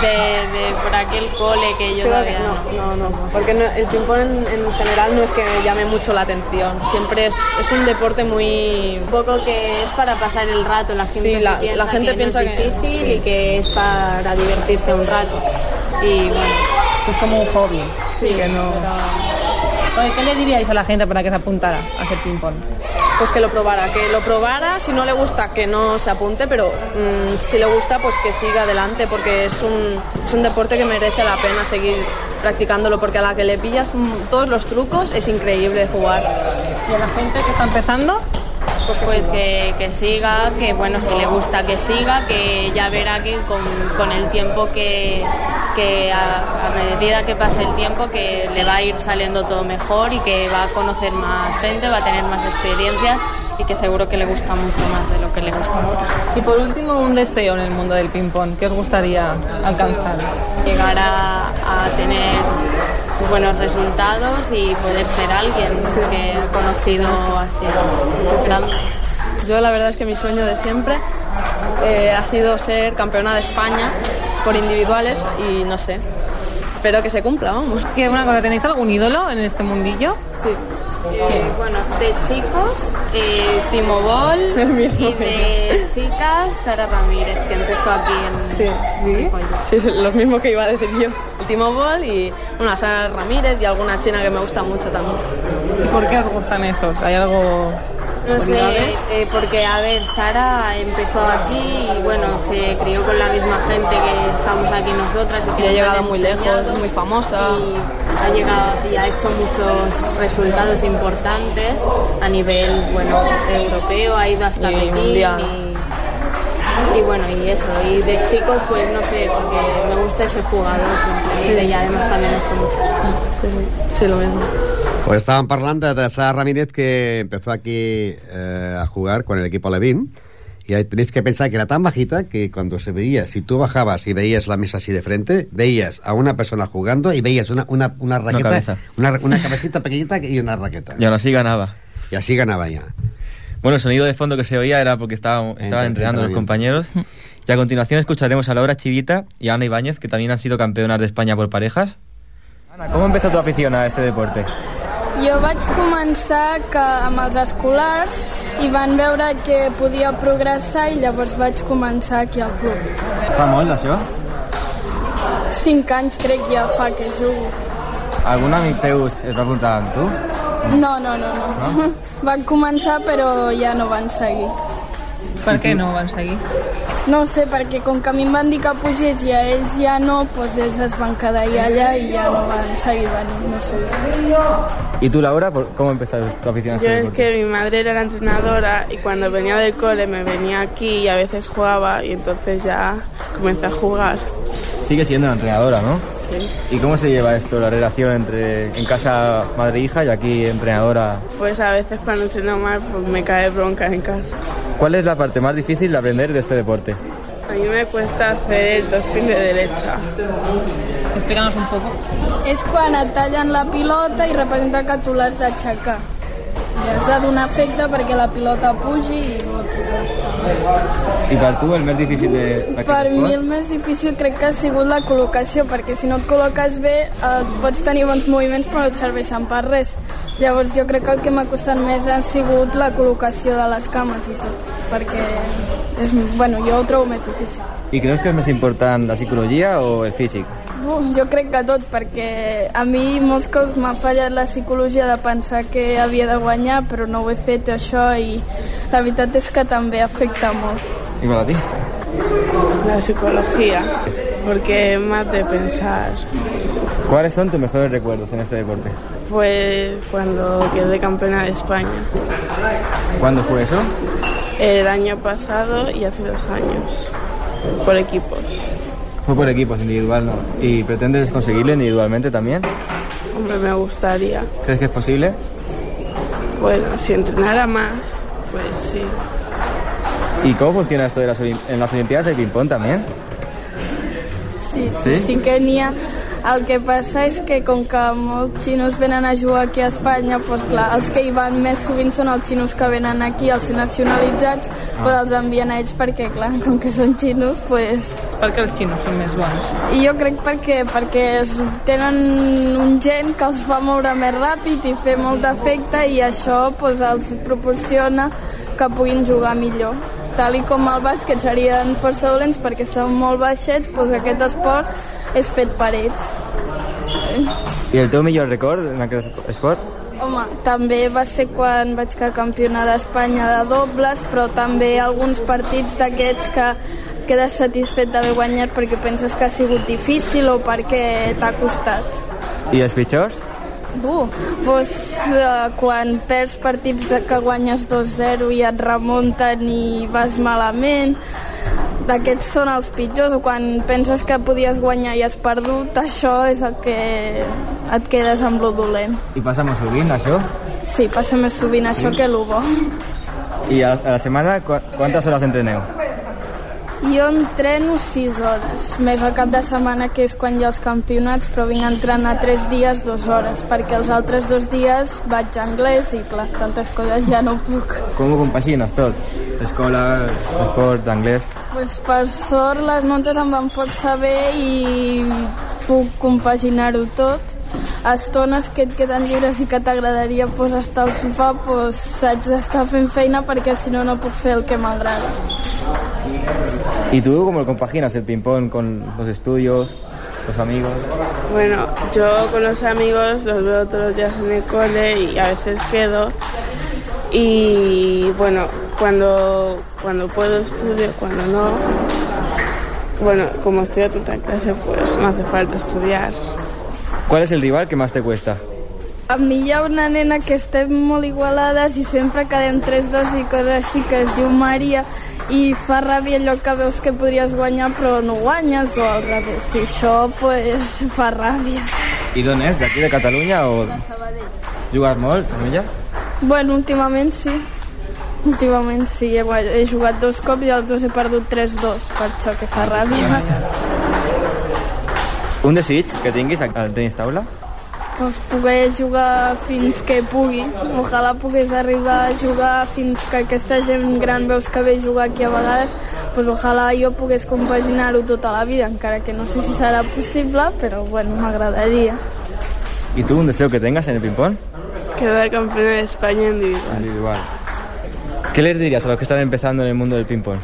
De, de por aquel cole que yo Creo todavía que no, no, no, porque no- el ping-pong en, en general no es que me llame mucho la atención. Siempre es, es un deporte muy... Un poco que es para pasar el rato, la gente Sí, la- piensa la gente que piensa no es que- difícil sí. y que es para divertirse un rato. Y bueno, es como un hobby. Sí, que no... Oye, ¿Qué le diríais a la gente para que se apuntara a hacer ping-pong? Pues que lo probara, que lo probara, si no le gusta que no se apunte, pero mm, si le gusta pues que siga adelante porque es un, es un deporte que merece la pena seguir practicándolo porque a la que le pillas mm, todos los trucos es increíble jugar. ¿Y a la gente que está empezando? Pues, pues que, que siga, que bueno, si le gusta que siga, que ya verá que con, con el tiempo que, que a, a medida que pase el tiempo que le va a ir saliendo todo mejor y que va a conocer más gente, va a tener más experiencias y que seguro que le gusta mucho más de lo que le gusta ahora. Y por último, un deseo en el mundo del ping-pong. ¿Qué os gustaría alcanzar? Llegar a, a tener buenos resultados y poder ser alguien que ha conocido así grande. Yo la verdad es que mi sueño de siempre eh, ha sido ser campeona de España por individuales y no sé, espero que se cumpla, vamos. ¿Qué, una cosa, ¿tenéis algún ídolo en este mundillo? Sí. Eh, bueno, de chicos, eh, Timo Boll y de chicas, Sara Ramírez, que empezó aquí en Sí, sí. es lo mismo que iba a decir yo. Timo y una Sara Ramírez y alguna china que me gusta mucho también. ¿Y por qué os gustan esos? ¿Hay algo...? No sé, eh, porque a ver, Sara empezó aquí y bueno, se crió con la misma gente que estamos aquí nosotras y que Y ha llegado muy lejos, muy famosa. y ha llegado y ha hecho muchos resultados importantes a nivel bueno europeo ha ido hasta Y Pekín mundial. y, y bueno y eso y de chicos pues no sé porque me gusta ese jugador simplemente Sí. y además también ha hecho mucho Sí, sí, sí, lo mismo. Pues estaban hablando de Sara Ramírez que empezó aquí eh, a jugar con el equipo Levin. Y ahí tenéis que pensar que era tan bajita que cuando se veía, si tú bajabas y veías la mesa así de frente, veías a una persona jugando y veías una, una, una raqueta, cabeza. una, una cabecita pequeñita y una raqueta. Y aún así ganaba. Y así ganaba ya. Bueno, el sonido de fondo que se oía era porque estaba, estaban entrenando los compañeros. Y a continuación escucharemos a Laura Chivita y a Ana Ibáñez, que también han sido campeonas de España por parejas. Ana, ¿cómo empezó tu afición a este deporte? Jo vaig començar que amb els escolars i van veure que podia progressar i llavors vaig començar aquí al club. Fa molt, això? Cinc anys crec ja fa que jugo. Algun amic teu es va apuntar amb tu? No, no, no, no. Van començar però ja no van seguir. Per què no van seguir? No sé, perquè com que a mi em van dir que pugés i a ells ja no, doncs ells es van quedar ahí allà i ja no van seguir venint, no sé. ¿Y tú, Laura, por- cómo empezaste tu afición a Yo este es que mi madre era la entrenadora y cuando venía del cole me venía aquí y a veces jugaba y entonces ya comencé a jugar. Sigue siendo la entrenadora, ¿no? Sí. ¿Y cómo se lleva esto, la relación entre en casa madre-hija y aquí entrenadora? Pues a veces cuando entreno mal pues me cae bronca en casa. ¿Cuál es la parte más difícil de aprender de este deporte? A mí me cuesta hacer el topspin de derecha. Explícanos un poco. És quan et tallen la pilota i representa que tu l'has d'aixecar. Ja has de donar efecte perquè la pilota pugi i boti. ¿Y para tú el más difícil de Per mi el més difícil crec que ha sigut la col·locació, perquè si no et col·loques bé eh, pots tenir bons moviments però no et serveixen per res. Llavors jo crec que el que m'ha costat més ha sigut la col·locació de les cames i tot, perquè és, bueno, jo ho trobo més difícil. ¿Y crees que es más importante la psicología o el físico? Uf, jo crec que tot, perquè a mi molts cops m'ha fallat la psicologia de pensar que havia de guanyar, però no ho he fet això i la veritat és que també afecta molt. ¿Y para ti? La psicología, porque es más de pensar. ¿Cuáles son tus mejores recuerdos en este deporte? Pues cuando quedé campeona de España. ¿Cuándo fue eso? El año pasado y hace dos años. Por equipos. Fue por equipos, individual, ¿no? ¿Y pretendes conseguirlo individualmente también? Hombre, me gustaría. ¿Crees que es posible? Bueno, si entrenara más, pues sí. ¿Y cómo funciona esto de las, en las Olimpiadas de ping-pong también? Sí, Sí? sí, ha. El que passa és que com que molts xinos venen a jugar aquí a Espanya, doncs clar, els que hi van més sovint són els xinos que venen aquí, els nacionalitzats, però els envien a ells perquè, clar, com que són xinos, doncs... Perquè els xinos són més bons. I jo crec perquè, perquè es, tenen un gen que els fa moure més ràpid i fer molt d'efecte i això doncs, els proporciona que puguin jugar millor. Tal i com el bàsquet serien força dolents perquè són molt baixets, doncs aquest esport és fet per ells. I el teu millor record en aquest esport? Home, també va ser quan vaig quedar campiona d'Espanya de dobles, però també alguns partits d'aquests que quedes satisfet d'haver guanyat perquè penses que ha sigut difícil o perquè t'ha costat. I els pitjors? Bu, doncs eh, quan perds partits que guanyes 2-0 i et remunten i vas malament, d'aquests són els pitjors, quan penses que podies guanyar i has perdut, això és el que et quedes amb lo dolent. I passa molt sovint, això? Sí, passa més sovint això que lo bo. I a, la setmana, qu quantes hores entreneu? Jo entreno 6 hores, més el cap de setmana que és quan hi ha els campionats, però vinc a entrenar 3 dies, 2 hores, perquè els altres dos dies vaig a anglès i clar, tantes coses ja no puc. Com ho compagines tot? Escola, esport, anglès... Pues per sort les notes em van força bé i puc compaginar-ho tot. Estones que et queden lliures i que t'agradaria pues, estar al sofà, pues, haig d'estar fent feina perquè si no no puc fer el que m'agrada. ¿Y tú cómo lo compaginas el ping-pong con los estudios, los amigos? Bueno, yo con los amigos los veo todos los días en el cole y a veces quedo. Y bueno, cuando, cuando puedo estudio, cuando no. Bueno, como estudio tanta clase, pues no hace falta estudiar. ¿Cuál es el rival que más te cuesta? A mi hi ha una nena que estem molt igualades i sempre quedem 3-2 i coses així que es diu Maria i fa ràbia allò que veus que podries guanyar però no guanyes o al revés. I això pues, fa ràbia. ¿Y dónde es? ¿De aquí de Cataluña o...? ¿Jugar molt amb ella? Bueno, últimament sí. Últimament sí, he, he jugat dos cops i els dos he perdut 3-2, per això que fa ràbia. Un desig que tinguis al tenis taula? Pues poder jugar fins que pugui. Ojalà pogués arribar a jugar fins que aquesta gent gran veus que ve jugar aquí a vegades, pues ojalà jo pogués compaginar-ho tota la vida, encara que no sé si serà possible, però bueno, m'agradaria. ¿Y tú un deseo que tengas en el ping-pong? Quedar campeona de España individual. Individual. ¿Qué les dirías a los que están empezando en el mundo del ping-pong?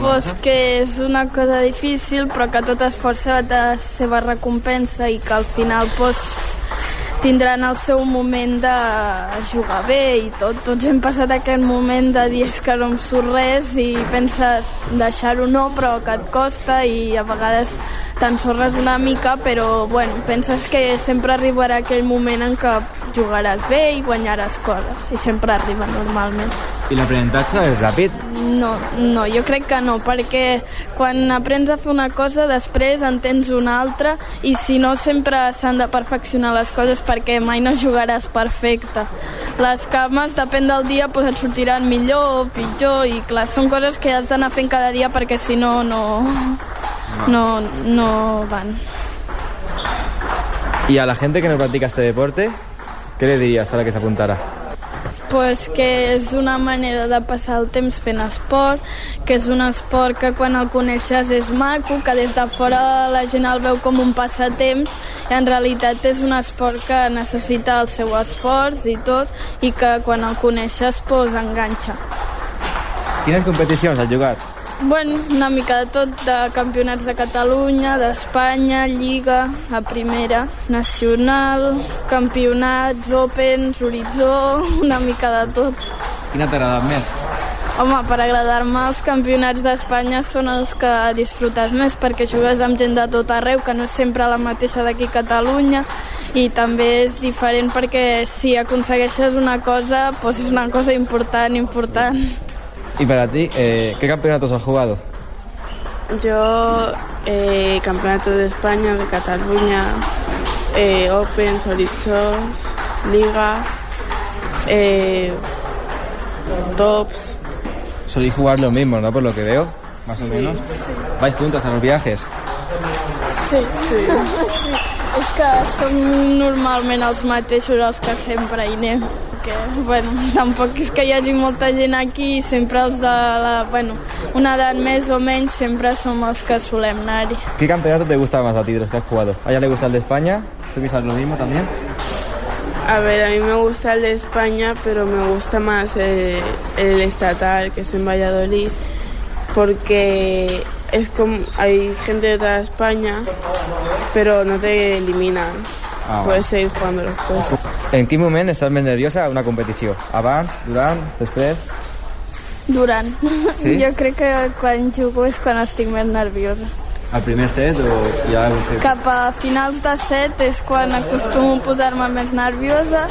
Pues que és una cosa difícil, però que tot esforç té la seva recompensa i que al final pues, tindran el seu moment de jugar bé i tot. Tots hem passat aquest moment de dir "És que no em surt res i penses deixar-ho no, però que et costa i a vegades t'ensorres una mica, però bueno, penses que sempre arribarà aquell moment en què jugaràs bé i guanyaràs coses, i sempre arriba normalment. ¿Y el aprendizaje es rápido? No, no, jo crec que no, perquè quan aprens a fer una cosa, després en tens una altra i si no sempre s'han de perfeccionar les coses perquè mai no jugaràs perfecte. Les cames, depèn del dia, doncs et sortiran millor o pitjor i clar, són coses que has d'anar fent cada dia perquè si no, no, no, no van. Y a la gente que no practica este deporte, ¿qué le dirías para que se apuntara? Pues que és una manera de passar el temps fent esport, que és un esport que quan el coneixes és maco, que des de fora la gent el veu com un passatemps i en realitat és un esport que necessita el seu esforç i tot i que quan el coneixes pues, enganxa. ¿Tienes competiciones al jugar? Bueno, una mica de tot, de campionats de Catalunya, d'Espanya, Lliga, a primera, nacional, campionats, Opens, Horitzó, una mica de tot. Quina t'ha agradat més? Home, per agradar-me els campionats d'Espanya són els que disfrutes més perquè jugues amb gent de tot arreu, que no és sempre la mateixa d'aquí a Catalunya i també és diferent perquè si aconsegueixes una cosa, doncs és una cosa important, important. Y para ti, eh, ¿qué campeonatos has jugado? Yo, eh, Campeonato de España, de Cataluña, eh, Open, Solitos, Liga, eh, Tops. Soléis jugar lo mismo, ¿no? Por lo que veo, más o Sí, menos. sí. ¿Vais juntos a los viajes? Sí, sí. sí. És que som normalment els mateixos els que sempre hi anem. Que, bueno, tampoc és que hi hagi molta gent aquí i sempre els de la, bueno, una edat més o menys sempre som els que solem anar-hi. ¿Qué campeonato te gusta más a ti de los que has jugado? ¿A ella le gusta el de España? ¿Tú piensas lo mismo también? A ver, a mí me gusta el de España, pero me gusta más eh, el estatal, que es en Valladolid, porque es como hay gente de toda España, pero no te eliminan. Ah, Puedes seguir jugando después. En quin moment estàs més nerviosa a una competició? Abans, durant, després? Durant. Sí? Jo crec que quan jugo és quan estic més nerviosa. Al primer set o ja... No sé. Cap a finals de set és quan acostumo a posar-me més nerviosa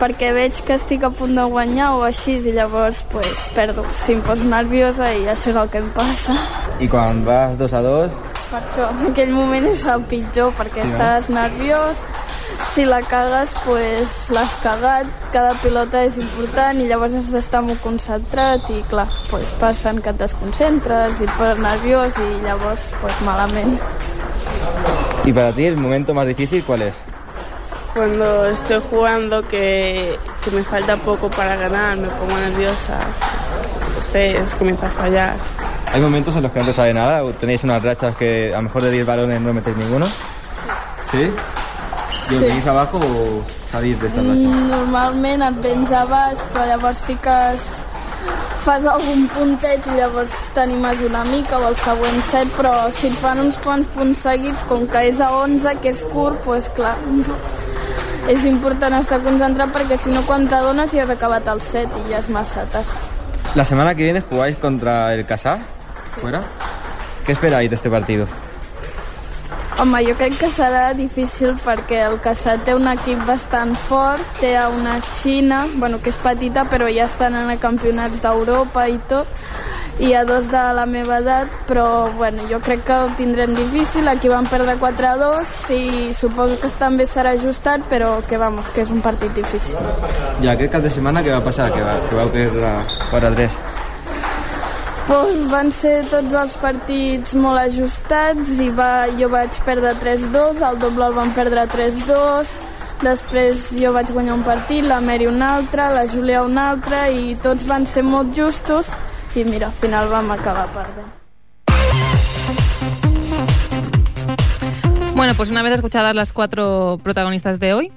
perquè veig que estic a punt de guanyar o així i llavors pues, perdo. Si em poso nerviosa i això és el que em passa. I quan vas dos a dos, Per això, aquell moment és el pitjor perquè Sí, no? estàs nerviós, si la cagues, pues, l'has cagat, cada pilota és important i llavors has d'estar molt concentrat i clar, pues, passen que et desconcentres i et poses nerviós i llavors pues, malament. ¿Y para ti el momento más difícil cuál es? Cuando estoy jugando que, que me falta poco para ganar, me pongo nerviosa, entonces comienzo a fallar. ¿Hay momentos en los que no te sale nada? ¿O tenéis unas rachas que a lo mejor de 10 balones no metéis ninguno? Sí. ¿Y os Sí. abajo o salís de esta racha? Mm, Normalment et vens a baix, però llavors fiques fas algun puntet i llavors t'animes una mica o el següent set, però si et fan uns quants punts seguits, com que és a 11, que és curt, doncs clar, és important estar concentrat perquè si no quan t'adones ja has acabat el set i ja és massa tard. La semana que viene jugáis contra el Casá, fuera. ¿Qué esperáis de este partido? Home, jo crec que serà difícil perquè el Casat té un equip bastant fort, té a una Xina, bueno, que és petita, però ja estan en campionats d'Europa i tot, i a dos de la meva edat, però bueno, jo crec que ho tindrem difícil, aquí van perdre 4-2 i suposo que també serà ajustat, però que vamos, que és un partit difícil. ¿Y aquest cap de semana qué va a pasar? Que, va, que vau perdre 4-3. Pues van ser tots els partits molt ajustats i va, jo vaig perdre 3-2, el doble el van perdre 3-2, després jo vaig guanyar un partit, la Mary un altre, la Júlia un altre i tots van ser molt justos i mira, al final vam acabar perdent. Bueno, pues una vez escuchadas las cuatro protagonistas de hoy,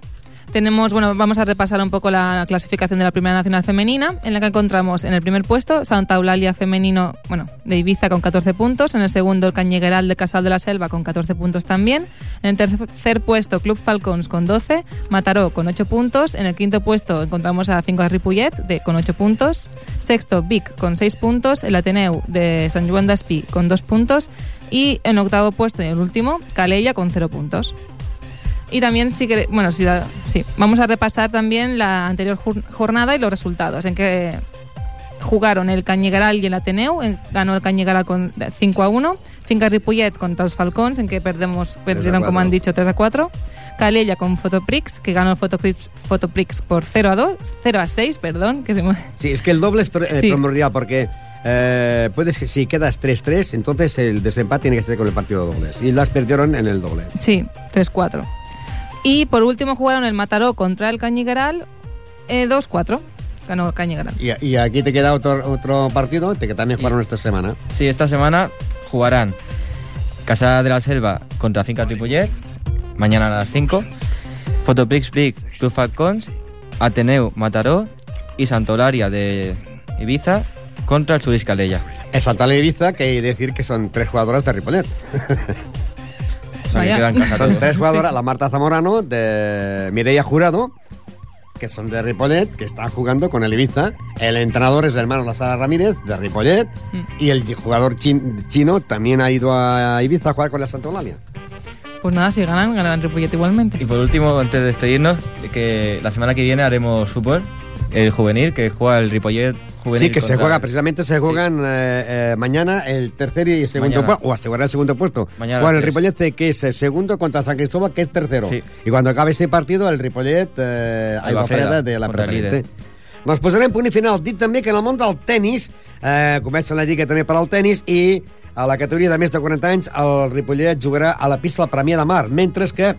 tenemos, bueno, vamos a repasar un poco la clasificación de la Primera Nacional Femenina, en la que encontramos en el primer puesto Santa Eulalia Femenino, bueno, de Ibiza con 14 puntos, en el segundo el de Casal de la Selva con 14 puntos también, en el tercer puesto Club Falcons con 12, Mataró con 8 puntos, en el quinto puesto encontramos a Cinco Ripollet de, con 8 puntos, sexto Vic con 6 puntos, el Ateneu de San Juan d'Espí con 2 puntos y en octavo puesto y el último Calella con 0 puntos. Y también, si quere- bueno, si sí, vamos a repasar también la anterior jornada y los resultados, en que jugaron el Cañigaral y el Ateneu, en- ganó el Cañigaral con 5 a 1, Finca Ripollet contra los Falcons, en que perdemos, perdieron, como 4. han dicho, 3 a 4, Calella con Fotoprix, que ganó el Fotoprix, Fotoprix por 0 a 2, 0 a 6, perdón, que se me... Sí, es que el doble es eh, Sí. primordial porque eh, puedes que si quedas 3-3, entonces el desempate tiene que ser con el partido de dobles. Y las perdieron en el doble. Sí, 3-4. Y por último jugaron el Mataró contra el Cañigaral, eh, 2-4, ganó el Cañigaral. Y, y aquí te queda otro, otro partido que también jugaron esta semana. Sí, esta semana jugarán Casa de la Selva contra Finca Ripollet, mañana a las 5, Fotoprix Big Club Falcons, Ateneu Mataró y Santolaria de Ibiza contra el Suris Calella. Es Santa Ibiza, que hay que decir que son tres jugadoras de Ripollet. Que quedan casa Son todos. tres jugadoras, Sí. la Marta Zamorano, de Mireia Jurado que son de Ripollet, que están jugando con el Ibiza. El entrenador es el hermano Lazara Ramírez, de Ripollet, y el jugador chin- chino también ha ido a Ibiza a jugar con la Santa Eulalia. Pues nada, si ganan, ganarán Ripollet igualmente. Y por último, antes de despedirnos, que la semana que viene haremos fútbol, el juvenil, que juega el Ripollet juvenil. Sí, que se juega, precisamente se juegan eh, eh, mañana el tercer y el segundo Mañana. puesto, o asegurar el segundo puesto. Mañana las el. Ripollet, que es el segundo, contra San Cristóbal, que es tercero. Sí. Y cuando acabe ese partido, el Ripollet, eh, Aigua Aigua Freda, de la el preferente. Doncs posarem punt i final. Dic també que en el món del tennis, eh, comença la lliga també per al tennis, i a la categoria de més de 40 anys el Ripollet jugarà a la pista del Premià de Mar, mentre que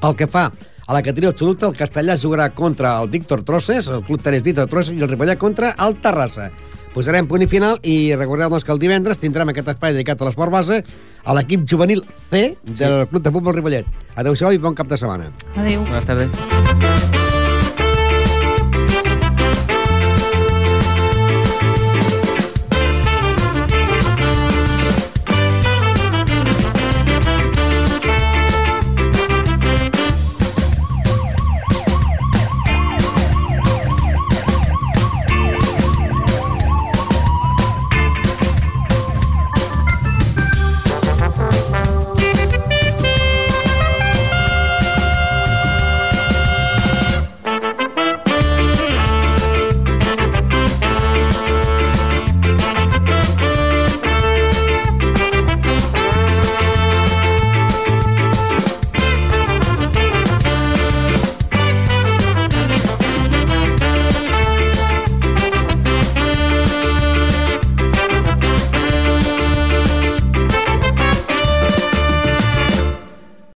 pel que fa a la categoria absoluta, el Castellà jugarà contra el Víctor Trosses, el Club Tenis Víctor Trosses, i el Ripollet contra el Terrassa. Posarem punt i final i recordeu-nos que el divendres tindrem aquest espai dedicat a l'esport base a l'equip juvenil C del Club de Futbol Ripollet. Adéu-siau i bon cap de setmana. Adéu. Buenas tardes.